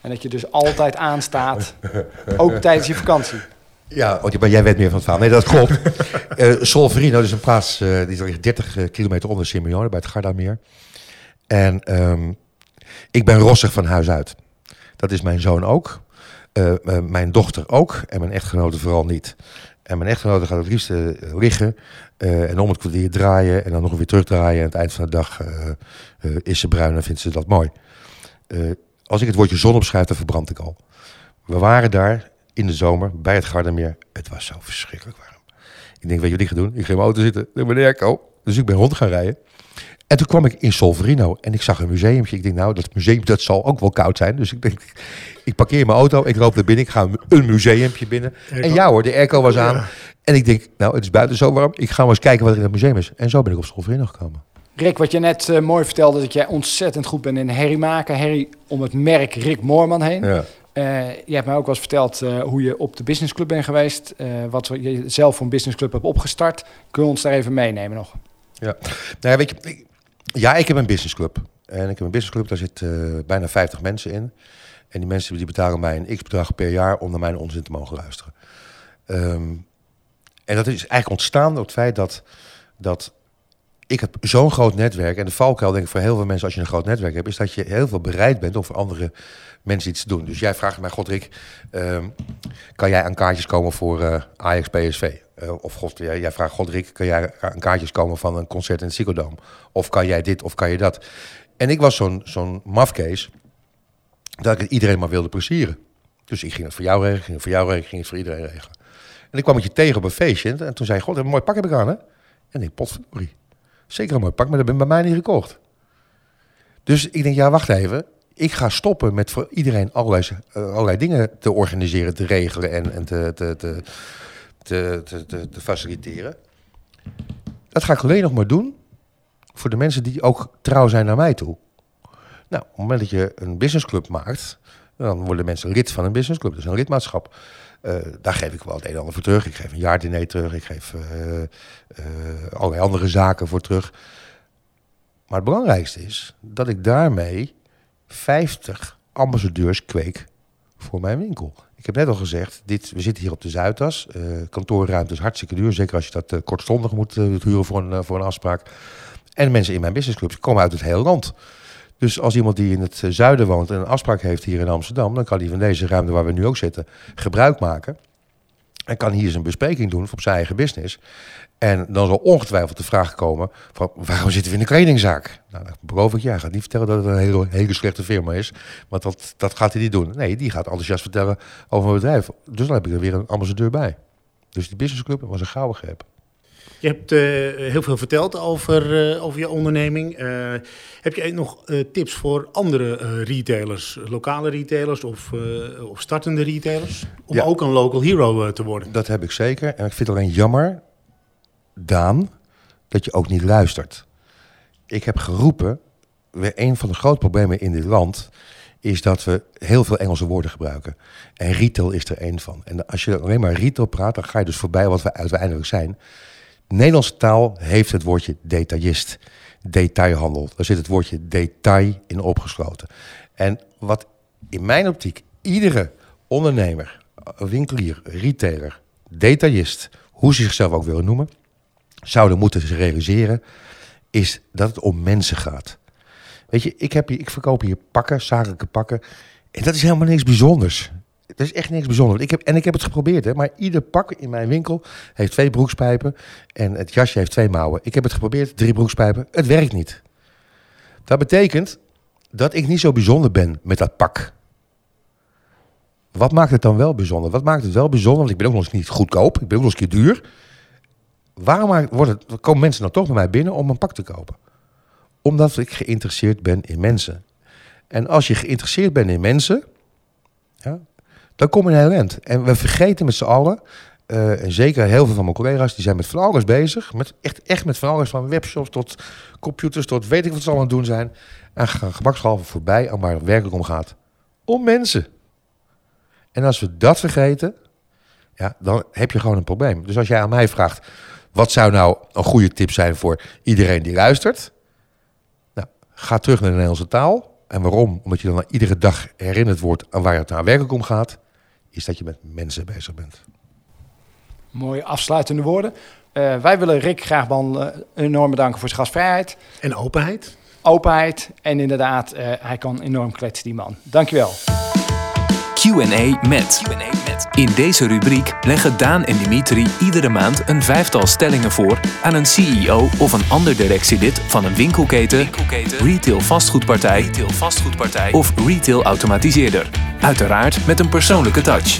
Speaker 3: En dat je dus altijd aanstaat, ook tijdens je vakantie.
Speaker 4: Ja, want jij weet meer van het verhaal. Nee, dat klopt. uh, Solferino is een plaats, uh, die ligt 30 eh, kilometer onder Simeone, bij het Gardameer. En um, ik ben rossig van huis uit. Dat is mijn zoon ook. Uh, mijn dochter ook. En mijn echtgenote vooral niet. En mijn echtgenote gaat het liefst liggen. en om het kwartier draaien. En dan nog weer terugdraaien. En aan het eind van de dag is ze bruin en vindt ze dat mooi. als ik het woordje zon opschrijf, dan verbrand ik al. We waren daar in de zomer bij het Gardermeer. Het was zo verschrikkelijk warm. Ik denk, weet je wat ik ga doen? Ik ga in mijn auto zitten, naar mijn airco. Dus ik ben rond gaan rijden. En toen kwam ik in Solverino en ik zag een museumpje. Ik denk, nou, dat museum dat zal ook wel koud zijn. Dus ik denk, ik parkeer mijn auto, ik loop naar binnen, ik ga een museumpje binnen. En ja hoor, de airco was aan. En ik denk, nou, het is buiten zo warm. Ik ga maar eens kijken wat er in het museum is. En zo ben ik op Solverino gekomen.
Speaker 3: Rick, wat je net uh, mooi vertelde, dat jij ontzettend goed bent in herrie maken. Herrie om het merk Rick Moorman heen. Ja. Uh, je hebt mij ook wel eens verteld uh, hoe je op de businessclub bent geweest. Uh, wat je zelf voor een businessclub hebt opgestart. Kun je ons daar even meenemen nog?
Speaker 4: Ja, nou weet je, ik, ja, ik heb een businessclub. En ik heb een businessclub, daar zitten bijna 50 mensen in. En die mensen die betalen mij een x-bedrag per jaar om naar mijn onzin te mogen luisteren. Um, en dat is eigenlijk ontstaan door het feit dat, dat ik heb zo'n groot netwerk. En de valkuil denk ik voor heel veel mensen als je een groot netwerk hebt... is dat je heel veel bereid bent om voor andere mensen iets doen. Dus jij vraagt mij, Godrik, uh, kan jij aan kaartjes komen voor uh, Ajax PSV? Uh, of God, jij, jij vraagt Godrik, kan jij aan kaartjes komen van een concert in het Ziggo Of kan jij dit, of kan je dat? En ik was zo'n zo'n mafkees dat ik iedereen maar wilde plezieren. Dus ik ging het voor jou regelen, ging het voor jou regelen, ging het voor iedereen regelen. En ik kwam met je tegen op een feestje en toen zei God, een mooi pak heb ik aan, hè? En ik, potverdorie. Zeker een mooi pak, maar dat ben bij mij niet gekocht. Dus ik denk, ja, wacht even ik ga stoppen met voor iedereen allerlei, uh, allerlei dingen te organiseren, te regelen en, en te, te, te, te, te, te faciliteren. Dat ga ik alleen nog maar doen voor de mensen die ook trouw zijn naar mij toe. Nou, op het moment dat je een businessclub maakt, dan worden mensen lid van een businessclub. Is een lidmaatschap. Uh, daar geef ik wel het een en ander voor terug. Ik geef een jaardiner terug. Ik geef uh, allerlei andere zaken voor terug. Maar het belangrijkste is dat ik daarmee 50 ambassadeurs kweek voor mijn winkel. Ik heb net al gezegd, dit, we zitten hier op de Zuidas. Uh, kantoorruimte is hartstikke duur. Zeker als je dat uh, kortstondig moet uh, huren voor een, voor een afspraak. En mensen in mijn businessclubs komen uit het hele land. Dus als iemand die in het eh, zuiden woont en een afspraak heeft hier in Amsterdam, dan kan hij van deze ruimte waar we nu ook zitten gebruik maken. En kan hier zijn bespreking doen op zijn eigen business. En dan zal ongetwijfeld de vraag komen van waarom zitten we in de kledingzaak? Nou, dan beloof ik, ja, gaat niet vertellen dat het een hele, hele slechte firma is. Want dat, dat gaat hij niet doen. Nee, die gaat enthousiast vertellen over mijn bedrijf. Dus dan heb ik er weer een ambassadeur bij. Dus die businessclub was een gouden greep.
Speaker 2: Je hebt uh, heel veel verteld over, uh, over je onderneming. Uh, heb je nog tips voor andere retailers, lokale retailers of, of startende retailers? Om
Speaker 4: Ja.
Speaker 2: ook een local hero te worden?
Speaker 4: Dat heb ik zeker. En ik vind het alleen jammer, Daan, dat je ook niet luistert. Ik heb geroepen, weer een van de grote problemen in dit land is dat we heel veel Engelse woorden gebruiken. En retail is er één van. En als je alleen maar retail praat, dan ga je dus voorbij wat we uiteindelijk zijn. De Nederlandse taal heeft het woordje detailist, detailhandel. Daar zit het woordje detail in opgesloten. En wat in mijn optiek iedere ondernemer, winkelier, retailer, detailist, hoe ze zichzelf ook willen noemen, zouden moeten realiseren, is dat het om mensen gaat. Weet je, ik, heb hier, ik verkoop hier pakken, zakelijke pakken. En dat is helemaal niks bijzonders. Dat is echt niks bijzonders. Ik heb, en ik heb het geprobeerd, hè, maar ieder pak in mijn winkel heeft twee broekspijpen. En het jasje heeft twee mouwen. Ik heb het geprobeerd, drie broekspijpen. Het werkt niet. Dat betekent dat ik niet zo bijzonder ben met dat pak. Wat maakt het dan wel bijzonder? Wat maakt het wel bijzonder? Want ik ben ook nog eens niet goedkoop. Ik ben ook nog eens een keer duur. Waarom wordt het, komen mensen dan toch bij mij binnen om een pak te kopen? Omdat ik geïnteresseerd ben in mensen. En als je geïnteresseerd bent in mensen, ja, dan kom je een heel eind. En we vergeten met z'n allen, eh, en zeker heel veel van mijn collega's, die zijn met van alles bezig. Met, echt, echt met van alles, van webshops tot computers, tot weet ik wat ze allemaal aan het doen zijn. En gaan gebakshalve voorbij aan waar het werkelijk om gaat. Om mensen. En als we dat vergeten, ja, dan heb je gewoon een probleem. Dus als jij aan mij vraagt, wat zou nou een goede tip zijn voor iedereen die luistert? Nou, ga terug naar de Nederlandse taal. En waarom? Omdat je dan iedere dag herinnerd wordt aan waar het nou werkelijk om gaat. Is dat je met mensen bezig bent.
Speaker 3: Mooie afsluitende woorden. Eh, wij willen Rick graag eh, enorm bedanken voor zijn gastvrijheid,
Speaker 2: En openheid?
Speaker 3: openheid en inderdaad, eh, hij kan enorm kletsen, die man. Dankjewel.
Speaker 1: Q&A met. In deze rubriek leggen Daan en Dimitri iedere maand een vijftal stellingen voor aan een CEO of een ander directielid van een winkelketen, retail vastgoedpartij, of retail automatiseerder. Uiteraard met een persoonlijke touch.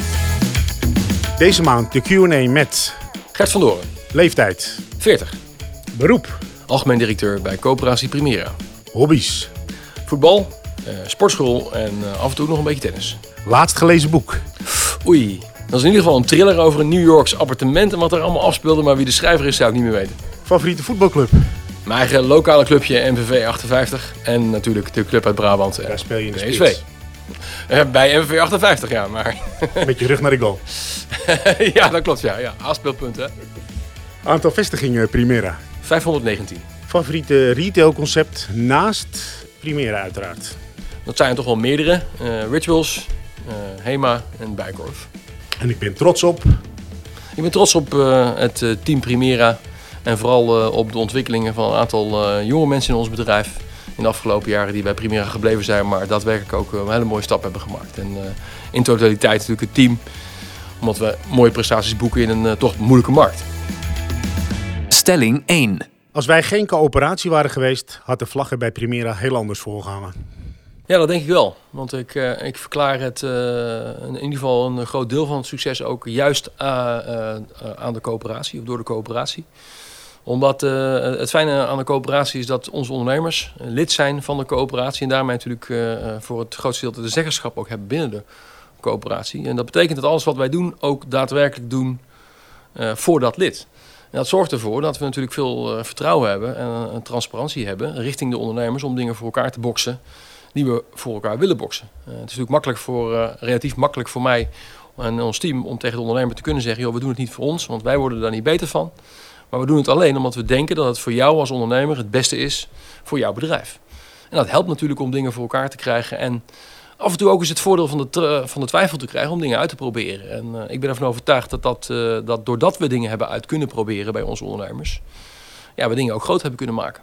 Speaker 2: Deze maand de Q&A met
Speaker 5: Gert van Doren,
Speaker 2: leeftijd,
Speaker 5: 40.
Speaker 2: beroep,
Speaker 5: Algemeen directeur bij Coöperatie Primera.
Speaker 2: hobby's,
Speaker 5: Voetbal, eh, sportschool en eh, af en toe nog een beetje tennis.
Speaker 2: Laatst gelezen boek,
Speaker 5: Oei, dat is in ieder geval een thriller over een New Yorks appartement en wat er allemaal afspeelde. Maar wie de schrijver is, zou ik niet meer weten.
Speaker 2: favoriete voetbalclub.
Speaker 5: Mijn eigen lokale clubje MVV 58 en natuurlijk de club uit Brabant. eh,
Speaker 2: Daar speel je in de
Speaker 5: PSV.
Speaker 2: spits.
Speaker 5: Eh, bij MVV 58, ja. Maar
Speaker 2: Met je rug naar de goal.
Speaker 5: ja, dat klopt, ja. ja. Afspeelpunt, hè.
Speaker 2: Aantal vestigingen Primera.
Speaker 5: 519.
Speaker 2: Favoriete retailconcept naast Primera uiteraard.
Speaker 5: Dat zijn er toch wel meerdere. Eh, Rituals, eh, Hema en Bijkorf.
Speaker 2: En ik ben trots op
Speaker 5: Ik ben trots op eh, het eh, team Primera en vooral eh, op de ontwikkelingen van een aantal eh, jonge mensen in ons bedrijf in de afgelopen jaren die bij Primera gebleven zijn, maar daadwerkelijk ook eh, een hele mooie stap hebben gemaakt. En eh, in totaliteit natuurlijk het team, omdat we mooie prestaties boeken in een eh, toch moeilijke markt.
Speaker 1: Stelling 1.
Speaker 2: Als wij geen coöperatie waren geweest, had de vlag er bij Primera heel anders voorgehangen.
Speaker 5: Ja, dat denk ik wel. Want ik, eh, ik verklaar het eh, in ieder geval een groot deel van het succes ook juist eh, aan de coöperatie of door de coöperatie. Omdat het fijne aan de coöperatie is dat onze ondernemers lid zijn van de coöperatie en daarmee natuurlijk voor het grootste deel de zeggenschap ook hebben binnen de coöperatie. En dat betekent dat alles wat wij doen ook daadwerkelijk doen voor dat lid. En dat zorgt ervoor dat we natuurlijk veel vertrouwen hebben en transparantie hebben richting de ondernemers om dingen voor elkaar te boksen die we voor elkaar willen boksen. Eh, het is natuurlijk makkelijk voor, eh, relatief makkelijk voor mij en ons team om tegen de ondernemer te kunnen zeggen: joh, we doen het niet voor ons, want wij worden daar niet beter van. Maar we doen het alleen omdat we denken dat het voor jou als ondernemer het beste is voor jouw bedrijf. En dat helpt natuurlijk om dingen voor elkaar te krijgen. En af en toe ook eens het voordeel van de, van de twijfel te krijgen om dingen uit te proberen. En eh, ik ben ervan overtuigd dat, dat, eh, dat doordat we dingen hebben uit kunnen proberen bij onze ondernemers, ja, we dingen ook groot hebben kunnen maken.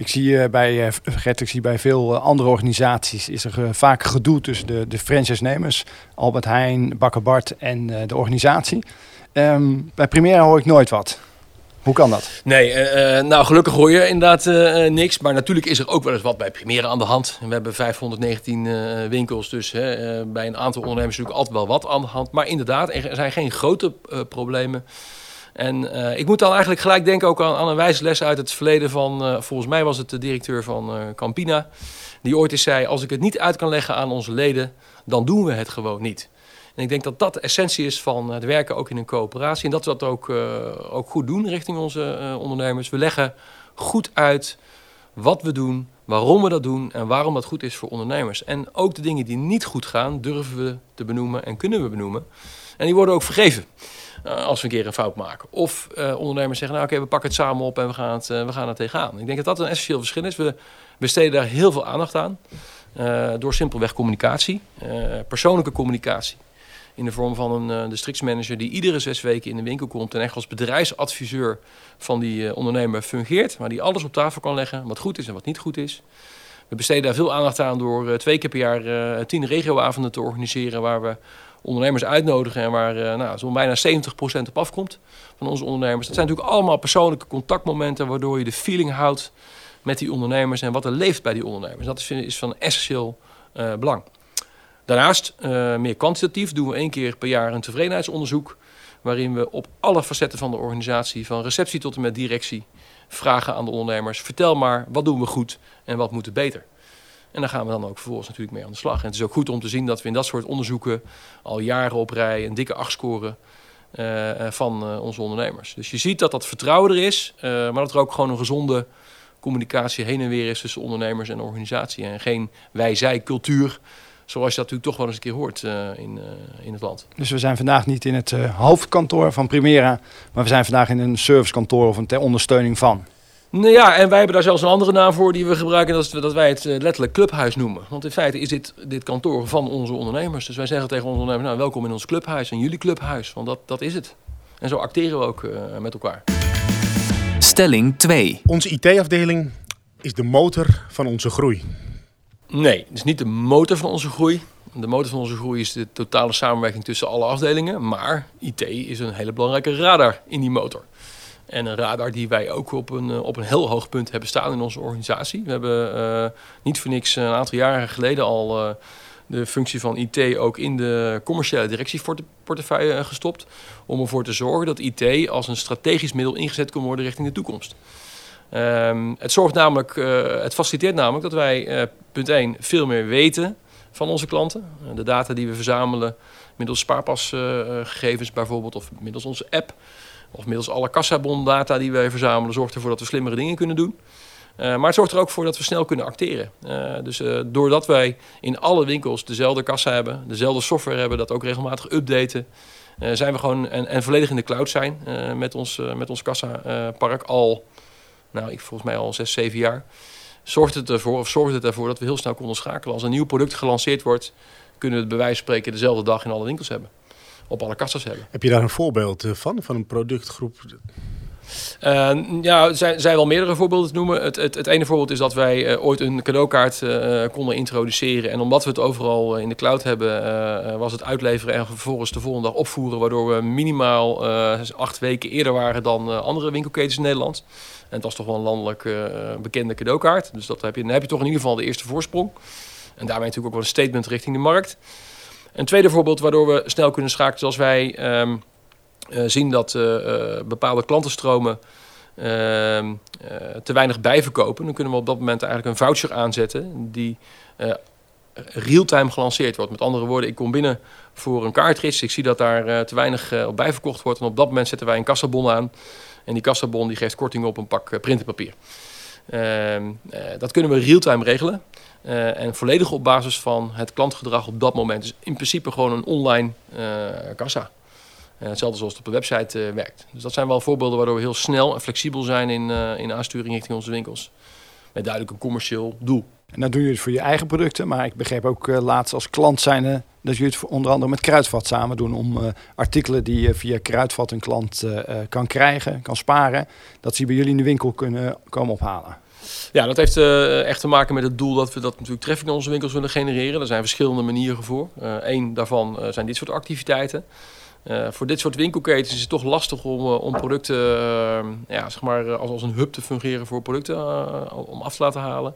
Speaker 6: Ik zie, uh, bij, uh, Gert, ik zie bij veel andere organisaties is er vaak gedoe tussen de, de franchise-nemers, Albert Heijn, Bakker Bart en de organisatie. Um, bij Primera hoor ik nooit wat. Hoe kan dat?
Speaker 5: Nee, nou gelukkig hoor je inderdaad niks. Maar natuurlijk is er ook wel eens wat bij Primera aan de hand. We hebben 519 uh, winkels, dus bij een aantal ondernemers natuurlijk altijd wel wat aan de hand. Maar inderdaad, er zijn geen grote problemen. En ik moet dan eigenlijk gelijk denken ook aan, een wijze les uit het verleden van... volgens mij was het de directeur van Campina. Die ooit eens zei, als ik het niet uit kan leggen aan onze leden, dan doen we het gewoon niet. En ik denk dat dat de essentie is van het werken ook in een coöperatie. En dat we dat ook, ook goed doen richting onze ondernemers. We leggen goed uit wat we doen, waarom we dat doen en waarom dat goed is voor ondernemers. En ook de dingen die niet goed gaan, durven we te benoemen en kunnen we benoemen. En die worden ook vergeven. Uh, als we een keer een fout maken. Of ondernemers zeggen, nou oké, we pakken het samen op en we gaan het, we gaan het tegenaan. Ik denk dat dat een essentieel verschil is. We besteden daar heel veel aandacht aan. door simpelweg communicatie, persoonlijke communicatie in de vorm van een districtsmanager die iedere zes weken in de winkel komt en echt als bedrijfsadviseur van die ondernemer fungeert, maar die alles op tafel kan leggen, wat goed is en wat niet goed is. We besteden daar veel aandacht aan door twee keer per jaar tien regioavonden te organiseren waar we ondernemers uitnodigen en waar nou, zo'n bijna 70% op afkomt van onze ondernemers. Dat zijn natuurlijk allemaal persoonlijke contactmomenten waardoor je de feeling houdt met die ondernemers en wat er leeft bij die ondernemers. Dat is, is van essentieel belang. Daarnaast, uh, meer kwantitatief, doen we één keer per jaar een tevredenheidsonderzoek. Waarin we op alle facetten van de organisatie, van receptie tot en met directie, vragen aan de ondernemers: vertel maar, wat doen we goed en wat moet er beter? En daar gaan we dan ook vervolgens natuurlijk mee aan de slag. En het is ook goed om te zien dat we in dat soort onderzoeken al jaren op rij een dikke acht scoren uh, van uh, onze ondernemers. Dus je ziet dat dat vertrouwen er is, maar dat er ook gewoon een gezonde communicatie heen en weer is tussen ondernemers en organisatie. En geen wij-zij cultuur Zoals je dat natuurlijk toch wel eens een keer hoort in, in het land.
Speaker 6: Dus we zijn vandaag niet in het hoofdkantoor van Primera, maar we zijn vandaag in een servicekantoor of een ter ondersteuning van.
Speaker 5: Nou ja, en wij hebben daar zelfs een andere naam voor die we gebruiken, dat, is, dat wij het letterlijk clubhuis noemen. Want in feite is dit, dit kantoor van onze ondernemers. Dus wij zeggen tegen onze ondernemers, nou welkom in ons clubhuis en jullie clubhuis, want dat, dat is het. En zo acteren we ook met elkaar.
Speaker 1: Stelling 2.
Speaker 2: Onze IT-afdeling is de motor van onze groei.
Speaker 5: Nee, het is niet de motor van onze groei. De motor van onze groei is de totale samenwerking tussen alle afdelingen. Maar IT is een hele belangrijke radar in die motor. En een radar die wij ook op een, eh, op een heel hoog punt hebben staan in onze organisatie. We hebben uh, niet voor niks een aantal jaren geleden al uh, de functie van IT ook in de commerciële directieportefeuille gestopt. Om ervoor te zorgen dat IT als een strategisch middel ingezet kan worden richting de toekomst. Um, het zorgt namelijk, het faciliteert namelijk dat wij, punt 1, veel meer weten van onze klanten. De data die we verzamelen middels spaarpasgegevens bijvoorbeeld, of middels onze app, of middels alle kassabondata die wij verzamelen, zorgt ervoor dat we slimmere dingen kunnen doen. maar het zorgt er ook voor dat we snel kunnen acteren. dus doordat wij in alle winkels dezelfde kassa hebben, dezelfde software hebben, dat ook regelmatig updaten, zijn we gewoon en, en, volledig in de cloud zijn met ons, met ons kassapark al nou, ik volgens mij al zes, zeven jaar, zorgt het ervoor, of zorgt het ervoor dat we heel snel konden schakelen. Als een nieuw product gelanceerd wordt, kunnen we het bij wijze van spreken dezelfde dag in alle winkels hebben. Op alle kassas hebben.
Speaker 2: Heb je daar een voorbeeld eh, van, van een productgroep?
Speaker 5: Uh, ja, er zijn, zijn wel meerdere voorbeelden te noemen. Het, het, het ene voorbeeld is dat wij uh, ooit een cadeaukaart uh, konden introduceren. En omdat we het overal in de cloud hebben, was het uitleveren en vervolgens de volgende dag opvoeren. Waardoor we minimaal acht weken eerder waren dan andere winkelketens in Nederland. En het was toch wel een landelijk bekende cadeaukaart. Dus dat heb je, dan heb je toch in ieder geval de eerste voorsprong. En daarmee natuurlijk ook wel een statement richting de markt. Een tweede voorbeeld waardoor we snel kunnen schakelen als wij um, uh, zien dat uh, bepaalde klantenstromen ehm, te weinig bijverkopen. Dan kunnen we op dat moment eigenlijk een voucher aanzetten die real-time gelanceerd wordt. Met andere woorden, ik kom binnen voor een kaartris. Ik zie dat daar te weinig op bijverkocht wordt. En op dat moment zetten wij een kassabon aan. En die kassabon die geeft korting op een pak printerpapier. Ehm, eh, dat kunnen we real-time regelen. Uh, en volledig op basis van het klantgedrag op dat moment. Dus in principe gewoon een online kassa. hetzelfde zoals het op de website werkt. Dus dat zijn wel voorbeelden waardoor we heel snel en flexibel zijn in, in aansturing richting onze winkels. Met duidelijk een commercieel doel.
Speaker 6: En dan doen jullie het voor je eigen producten. Maar ik begreep ook uh, laatst als klant zijn dat jullie het onder andere met Kruidvat samen doen. Om artikelen die je via Kruidvat een klant kan krijgen, kan sparen. Dat ze bij jullie in de winkel kunnen komen ophalen.
Speaker 5: Ja, dat heeft uh, echt te maken met het doel dat we dat natuurlijk traffic in onze winkels willen genereren. Er zijn verschillende manieren voor. Eén uh, daarvan uh, zijn dit soort activiteiten. voor dit soort winkelketens is het toch lastig om, om producten ja, zeg maar, als, als een hub te fungeren voor producten om af te laten halen.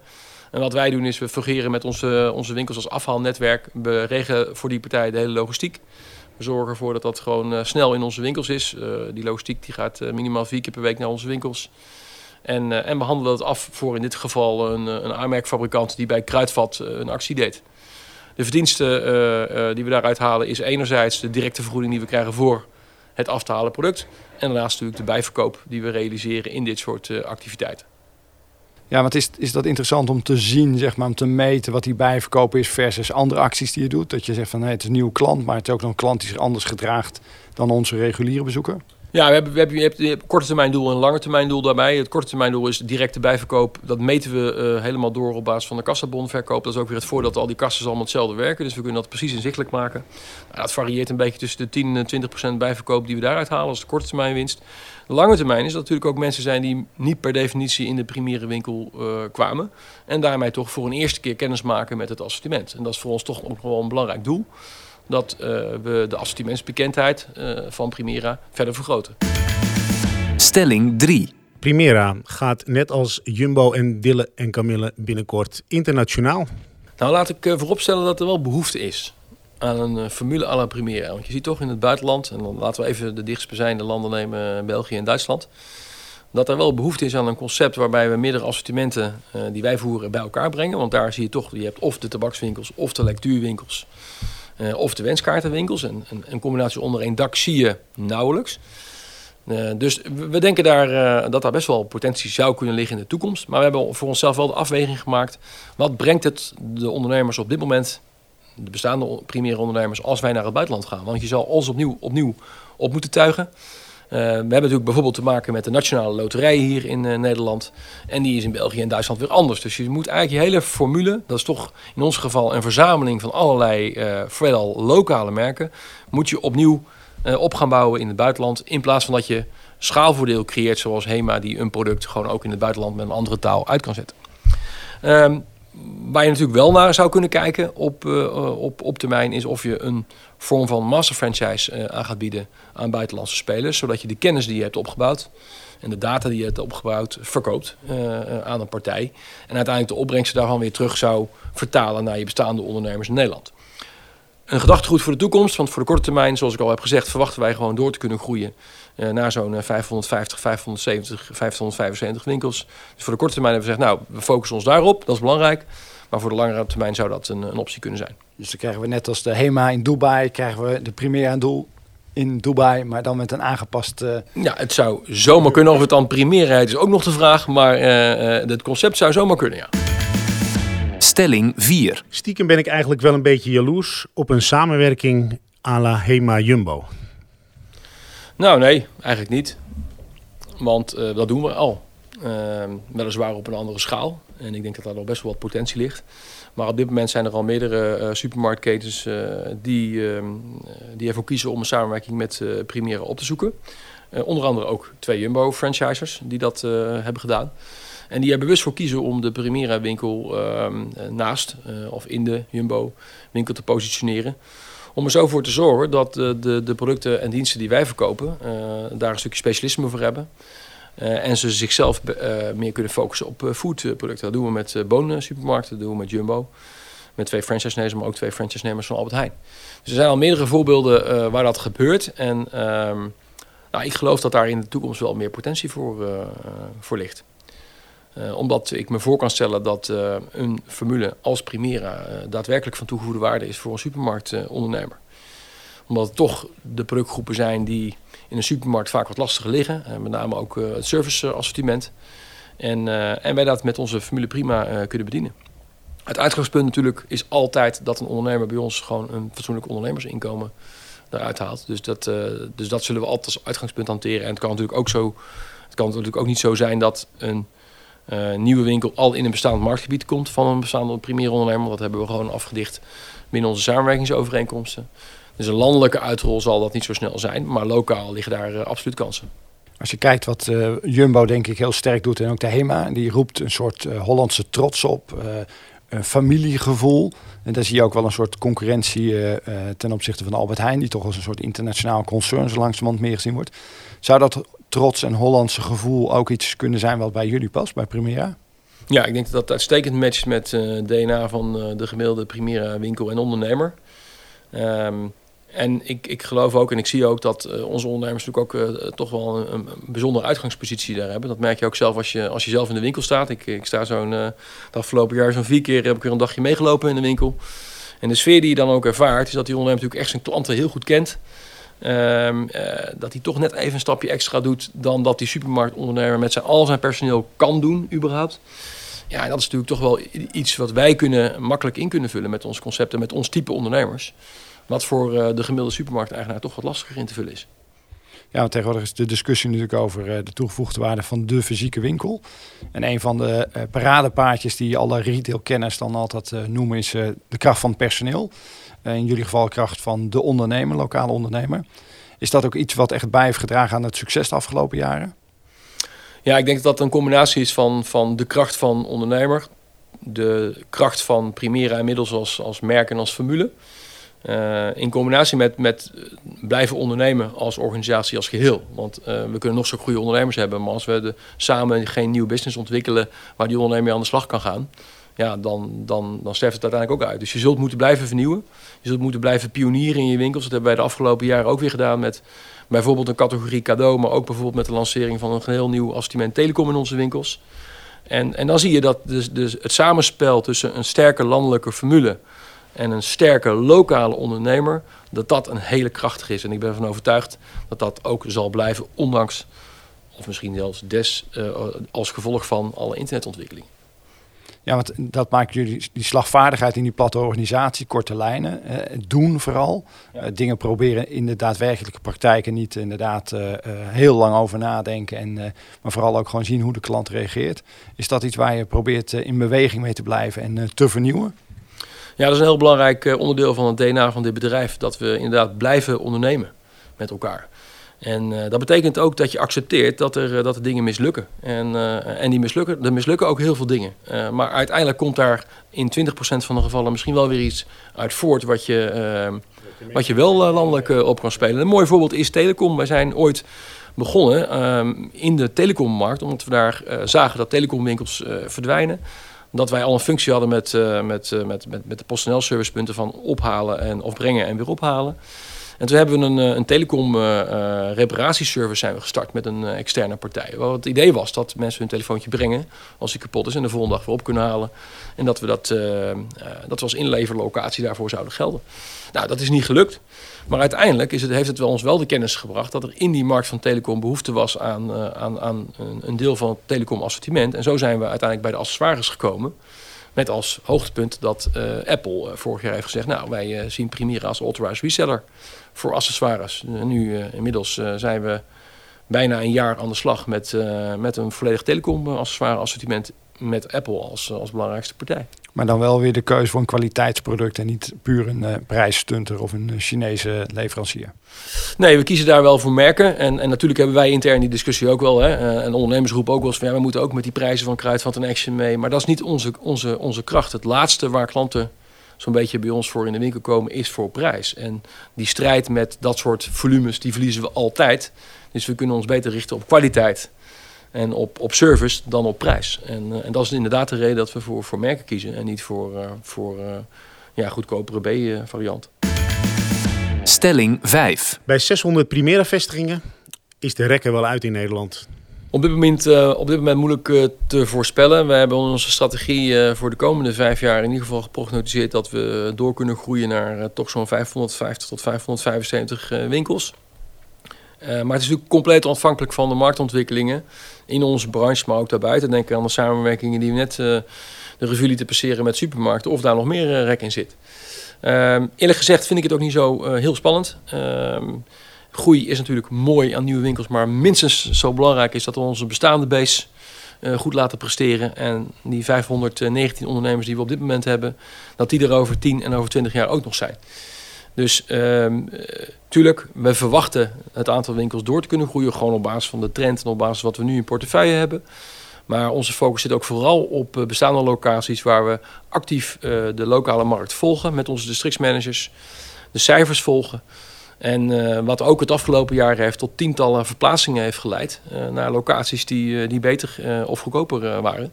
Speaker 5: En wat wij doen is we fungeren met onze, onze winkels als afhaalnetwerk. We regelen voor die partij de hele logistiek. We zorgen ervoor dat dat gewoon snel in onze winkels is. die logistiek die gaat minimaal vier keer per week naar onze winkels. En, uh, en we handelen het af voor in dit geval een, een aanmerkfabrikant die bij Kruidvat uh, een actie deed. De verdiensten die we daaruit halen is enerzijds de directe vergoeding die we krijgen voor het af te halen product. En daarnaast natuurlijk de bijverkoop die we realiseren in dit soort activiteiten.
Speaker 6: Ja, want is, is dat interessant om te zien, zeg maar, om te meten wat die bijverkoop is versus andere acties die je doet? Dat je zegt van hey, het is een nieuwe klant, maar het is ook een klant die zich anders gedraagt dan onze reguliere bezoeker?
Speaker 5: Ja, we hebben, we hebben, je, hebt, een korte termijn doel en een lange termijn doel daarbij. Het korte termijn doel is directe bijverkoop. Dat meten we uh, helemaal door op basis van de kassabonverkoop. Dat is ook weer het voordeel dat al die kassen allemaal hetzelfde werken. Dus we kunnen dat precies inzichtelijk maken. Nou, varieert een beetje tussen de 10 en 20 procent bijverkoop die we daaruit halen. als de korte termijn winst. De lange termijn is dat natuurlijk ook mensen zijn die niet per definitie in de primaire winkel uh, kwamen. En daarmee toch voor een eerste keer kennis maken met het assortiment. En dat is voor ons toch nog wel een belangrijk doel dat uh, we de assortimentsbekendheid uh, van Primera verder vergroten.
Speaker 1: Stelling 3.
Speaker 2: Primera gaat net als Jumbo en Dille en Camille binnenkort internationaal.
Speaker 5: Nou, laat ik uh, vooropstellen dat er wel behoefte is aan een formule à la Primera. Want je ziet toch in het buitenland, en dan laten we even de dichtstbijzijnde landen nemen, België en Duitsland, dat er wel behoefte is aan een concept waarbij we meerdere assortimenten uh, die wij voeren bij elkaar brengen. Want daar zie je toch, je hebt of de tabakswinkels of de lectuurwinkels. Uh, of de wenskaartenwinkels. En een combinatie onder één dak zie je nauwelijks. Uh, dus we denken daar, uh, dat daar best wel potentie zou kunnen liggen in de toekomst. Maar we hebben voor onszelf wel de afweging gemaakt. Wat brengt het de ondernemers op dit moment, de bestaande primaire ondernemers, als wij naar het buitenland gaan? Want je zal alles opnieuw, opnieuw op moeten tuigen. Uh, we hebben natuurlijk bijvoorbeeld te maken met de nationale loterij hier in uh, Nederland. En die is in België en Duitsland weer anders. Dus je moet eigenlijk je hele formule, dat is toch in ons geval een verzameling van allerlei uh, veelal lokale merken, moet je opnieuw op gaan bouwen in het buitenland. In plaats van dat je schaalvoordeel creëert zoals HEMA, die een product gewoon ook in het buitenland met een andere taal uit kan zetten. Um, waar je natuurlijk wel naar zou kunnen kijken op, uh, op, op termijn is of je een vorm van master franchise uh, aan gaat bieden aan buitenlandse spelers. Zodat je de kennis die je hebt opgebouwd en de data die je hebt opgebouwd verkoopt aan een partij. En uiteindelijk de opbrengsten daarvan weer terug zou vertalen naar je bestaande ondernemers in Nederland. Een gedachtegoed voor de toekomst, want voor de korte termijn, zoals ik al heb gezegd, verwachten wij gewoon door te kunnen groeien naar zo'n 550, 570, 575 winkels. Dus voor de korte termijn hebben we gezegd, nou, we focussen ons daarop, dat is belangrijk. Maar voor de langere termijn zou dat een, een optie kunnen zijn.
Speaker 6: Dus dan krijgen we net als de HEMA in Dubai, krijgen we de Primera doel in Dubai, maar dan met een aangepast... Uh...
Speaker 5: Ja, het zou zomaar kunnen. Of het dan Primera is ook nog de vraag, maar uh, uh, het concept zou zomaar kunnen, ja.
Speaker 1: Stelling 4.
Speaker 2: Stiekem ben ik eigenlijk wel een beetje jaloers op een samenwerking à la HEMA Jumbo.
Speaker 5: Nou, nee, eigenlijk niet. Want uh, dat doen we al. Uh, weliswaar op een andere schaal. En ik denk dat daar nog best wel wat potentie ligt. Maar op dit moment zijn er al meerdere uh, supermarktketens uh, die, uh, die ervoor kiezen om een samenwerking met Primera op te zoeken. onder andere ook twee Jumbo-franchisers die dat hebben gedaan. En die er bewust voor kiezen om de Primera winkel ehm, naast of in de Jumbo winkel te positioneren. Om er zo voor te zorgen dat de, de, de producten en diensten die wij verkopen, uh, daar een stukje specialisme voor hebben. Uh, en ze zichzelf uh, meer kunnen focussen op foodproducten. Dat doen we met Bonen supermarkten, dat doen we met Jumbo. Met twee franchise-nemers, maar ook twee franchise-nemers van Albert Heijn. Dus er zijn al meerdere voorbeelden waar dat gebeurt. En um, nou, ik geloof dat daar in de toekomst wel meer potentie voor, voor ligt. Uh, omdat ik me voor kan stellen dat uh, een formule als Primera uh, daadwerkelijk van toegevoegde waarde is voor een supermarktondernemer. omdat het toch de productgroepen zijn die in een supermarkt vaak wat lastiger liggen. met name ook het serviceassortiment. En, en wij dat met onze formule prima kunnen bedienen. Het uitgangspunt natuurlijk is altijd dat een ondernemer bij ons gewoon een fatsoenlijk ondernemersinkomen eruit haalt. Dus dat, dus dat zullen we altijd als uitgangspunt hanteren. En het kan natuurlijk ook zo. Het kan natuurlijk ook niet zo zijn dat een uh, nieuwe winkel al in een bestaand marktgebied komt van een bestaande primaire ondernemer. Dat hebben we gewoon afgedicht binnen onze samenwerkingsovereenkomsten. Dus een landelijke uitrol zal dat niet zo snel zijn, maar lokaal liggen daar uh, absoluut kansen.
Speaker 3: Als je kijkt wat uh, Jumbo denk ik heel sterk doet en ook de HEMA, die roept een soort Hollandse trots op, een familiegevoel. En daar zie je ook wel een soort concurrentie ten opzichte van Albert Heijn, die toch als een soort internationaal concern zo langzamerhand meer gezien wordt. Zou dat trots en Hollandse gevoel ook iets kunnen zijn wat bij jullie past, bij Primera?
Speaker 5: Ja, ik denk dat dat uitstekend matcht met eh, DNA van uh, de gemiddelde Primera winkel en ondernemer. Um, en ik, ik geloof ook en ik zie ook dat uh, onze ondernemers natuurlijk ook toch wel een, een, bijzondere uitgangspositie daar hebben. Dat merk je ook zelf als je, als je zelf in de winkel staat. Ik, ik sta zo'n, het afgelopen jaar zo'n vier keer heb ik weer een dagje meegelopen in de winkel. En de sfeer die je dan ook ervaart, is dat die ondernemer natuurlijk echt zijn klanten heel goed kent. Um, dat hij toch net even een stapje extra doet dan dat die supermarktondernemer met zijn, al zijn personeel kan doen, überhaupt. Ja, dat is natuurlijk toch wel iets wat wij kunnen, makkelijk in kunnen vullen met ons concept en met ons type ondernemers. Wat voor uh, de gemiddelde supermarkteigenaar toch wat lastiger in te vullen is.
Speaker 3: Ja, tegenwoordig is de discussie natuurlijk over uh, de toegevoegde waarde van de fysieke winkel. En een van de uh, paradepaardjes die alle retailkenners dan altijd noemen is de kracht van personeel. Eh, in jullie geval kracht van de ondernemer, lokale ondernemer. Is dat ook iets wat echt bij heeft gedragen aan het succes de afgelopen jaren?
Speaker 5: Ja, ik denk dat dat een combinatie is van, van de kracht van ondernemer, de kracht van Primera inmiddels als, als merk en als formule. Uh, in combinatie met, met blijven ondernemen als organisatie als geheel. Want uh, we kunnen nog zo goede ondernemers hebben, maar als we de, samen geen nieuw business ontwikkelen waar die ondernemer aan de slag kan gaan, ja, dan, dan, dan sterft het uiteindelijk ook uit. Dus je zult moeten blijven vernieuwen. Je zult moeten blijven pionieren in je winkels. Dat hebben wij de afgelopen jaren ook weer gedaan met bijvoorbeeld een categorie cadeau, maar ook bijvoorbeeld met de lancering van een heel nieuw assortiment telecom in onze winkels. En, en dan zie je dat dus, dus het samenspel tussen een sterke landelijke formule en een sterke lokale ondernemer, dat dat een hele krachtige is. En ik ben ervan overtuigd dat dat ook zal blijven, ondanks, of misschien zelfs des, uh, als gevolg van alle internetontwikkeling.
Speaker 3: Ja, want dat maakt jullie die slagvaardigheid in die platte organisatie, korte lijnen, eh, doen vooral. Eh, dingen proberen in de daadwerkelijke praktijk en niet inderdaad heel lang over nadenken. En, maar vooral ook gewoon zien hoe de klant reageert. Is dat iets waar je probeert in beweging mee te blijven en te vernieuwen?
Speaker 5: Ja, dat is een heel belangrijk onderdeel van het DNA van dit bedrijf. Dat we inderdaad blijven ondernemen met elkaar. En uh, dat betekent ook dat je accepteert dat er, uh, dat dingen mislukken. En, en die mislukken, er mislukken ook heel veel dingen. maar uiteindelijk komt daar in 20% van de gevallen misschien wel weer iets uit voort wat je, wat je wel landelijk op kan spelen. Een mooi voorbeeld is telecom. Wij zijn ooit begonnen ehm, in de telecommarkt, omdat we daar zagen dat telecomwinkels verdwijnen. Dat wij al een functie hadden met, met, met, met, met de PostNL servicepunten van ophalen en of brengen en weer ophalen. En toen hebben we een, eh, een telecom uh, reparatieservice zijn we gestart met een externe partij. Wat het idee was dat mensen hun telefoontje brengen als die kapot is en de volgende dag weer op kunnen halen. En dat we dat, dat we als inleverlocatie daarvoor zouden gelden. Nou, dat is niet gelukt. Maar uiteindelijk is het, heeft het wel ons wel de kennis gebracht dat er in die markt van telecom behoefte was aan, aan, aan een, deel van het telecom assortiment. En zo zijn we uiteindelijk bij de accessoires gekomen. Met als hoogtepunt dat Apple vorig jaar heeft gezegd: Nou, wij zien Primera als authorized reseller voor accessoires. nu inmiddels zijn we bijna een jaar aan de slag met, met een volledig telecom accessoire assortiment met Apple als, als belangrijkste partij.
Speaker 3: Maar dan wel weer de keuze voor een kwaliteitsproduct en niet puur een uh, prijsstunter of een Chinese leverancier.
Speaker 5: Nee, we kiezen daar wel voor merken. En, en natuurlijk hebben wij intern die discussie ook wel. Hè. Uh, en ondernemersgroep ook wel eens van ja, we moeten ook met die prijzen van Kruidvat en Action mee. Maar dat is niet onze, onze, onze kracht. Het laatste waar klanten zo'n beetje bij ons voor in de winkel komen, is voor prijs. En die strijd met dat soort volumes, die verliezen we altijd. Dus we kunnen ons beter richten op kwaliteit en op, op service dan op prijs. En, uh, en dat is inderdaad de reden dat we voor, voor merken kiezen en niet voor, uh, voor uh, ja, goedkopere B-variant.
Speaker 1: Stelling 5.
Speaker 2: Bij 600 primaire vestigingen is de rekker wel uit in Nederland.
Speaker 5: Op dit moment, uh, op dit moment moeilijk uh, te voorspellen. We hebben onze strategie uh, voor de komende vijf jaar in ieder geval geprognosticeerd dat we door kunnen groeien naar toch zo'n 550 tot 575 winkels. Maar het is natuurlijk compleet afhankelijk van de marktontwikkelingen in onze branche, maar ook daarbuiten. Denk aan de samenwerkingen die we net de revue lieten passeren met supermarkten, of daar nog meer rek in zit. Ehm, eerlijk gezegd vind ik het ook niet zo heel spannend. Ehm, Groei is natuurlijk mooi aan nieuwe winkels, maar minstens zo belangrijk is dat we onze bestaande base eh, goed laten presteren. En die 519 ondernemers die we op dit moment hebben, dat die er over 10 en over 20 jaar ook nog zijn. Dus uh, tuurlijk, we verwachten het aantal winkels door te kunnen groeien. Gewoon op basis van de trend en op basis van wat we nu in portefeuille hebben. Maar onze focus zit ook vooral op eh, bestaande locaties waar we actief uh, de lokale markt volgen met onze districtsmanagers. De cijfers volgen. En uh, wat ook het afgelopen jaar heeft tot tientallen verplaatsingen heeft geleid. naar locaties die, die beter of goedkoper waren.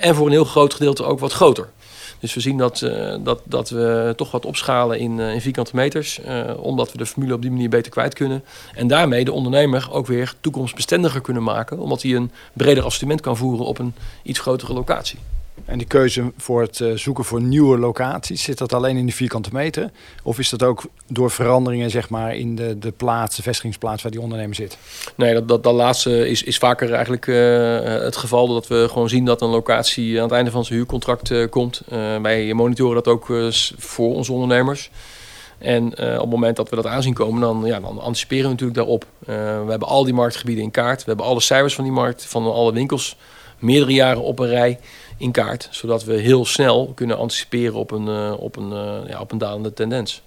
Speaker 5: en voor een heel groot gedeelte ook wat groter. Dus we zien dat, uh, dat, dat we toch wat opschalen in, uh, in vierkante meters. Uh, omdat we de formule op die manier beter kwijt kunnen. En daarmee de ondernemer ook weer toekomstbestendiger kunnen maken. Omdat hij een breder assortiment kan voeren op een iets grotere locatie.
Speaker 3: En die keuze voor het uh, zoeken voor nieuwe locaties, zit dat alleen in de vierkante meter? Of is dat ook door veranderingen zeg maar, in de, de plaats, vestigingsplaats waar die ondernemer zit?
Speaker 5: Nee, dat, dat, dat laatste is, is vaker eigenlijk uh, het geval. Dat we gewoon zien dat een locatie aan het einde van zijn huurcontract komt. wij monitoren dat ook voor onze ondernemers. En op het moment dat we dat aanzien komen, dan, ja, dan anticiperen we natuurlijk daarop. we hebben al die marktgebieden in kaart. We hebben alle cijfers van die markt, van alle winkels, meerdere jaren op een rij in kaart. Zodat we heel snel kunnen anticiperen op een, uh, op een, uh, ja, op een dalende tendens.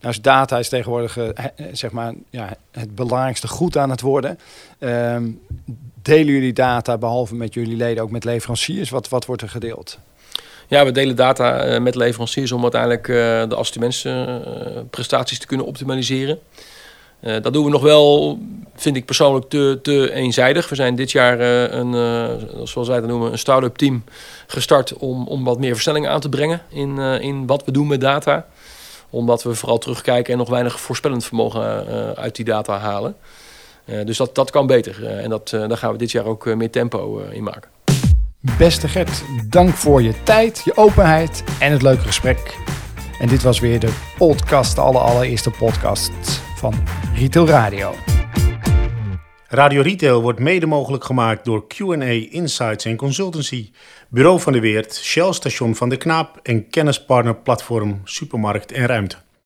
Speaker 3: Nou, is data is tegenwoordig uh, zeg maar, ja, het belangrijkste goed aan het worden. Um, delen jullie data, behalve met jullie leden, ook met leveranciers? Wat, wat wordt er gedeeld?
Speaker 5: Ja, we delen data met leveranciers om uiteindelijk de assortimentsprestaties te kunnen optimaliseren. Uh, dat doen we nog wel, vind ik persoonlijk, te, te eenzijdig. We zijn dit jaar uh, een, uh, zoals wij dat noemen, een start-up team gestart om, om wat meer versnelling aan te brengen in, in wat we doen met data. Omdat we vooral terugkijken en nog weinig voorspellend vermogen uit die data halen. dus dat, dat kan beter. en dat, daar gaan we dit jaar ook meer tempo in maken.
Speaker 3: Beste Gert, dank voor je tijd, je openheid en het leuke gesprek. En dit was weer de podcast, de allereerste podcast van Retail Radio.
Speaker 2: Radio Retail wordt mede mogelijk gemaakt door Q&A Insights en Consultancy, Bureau van de Weert, Shell Station van de Knaap en kennispartner platform Supermarkt en Ruimte.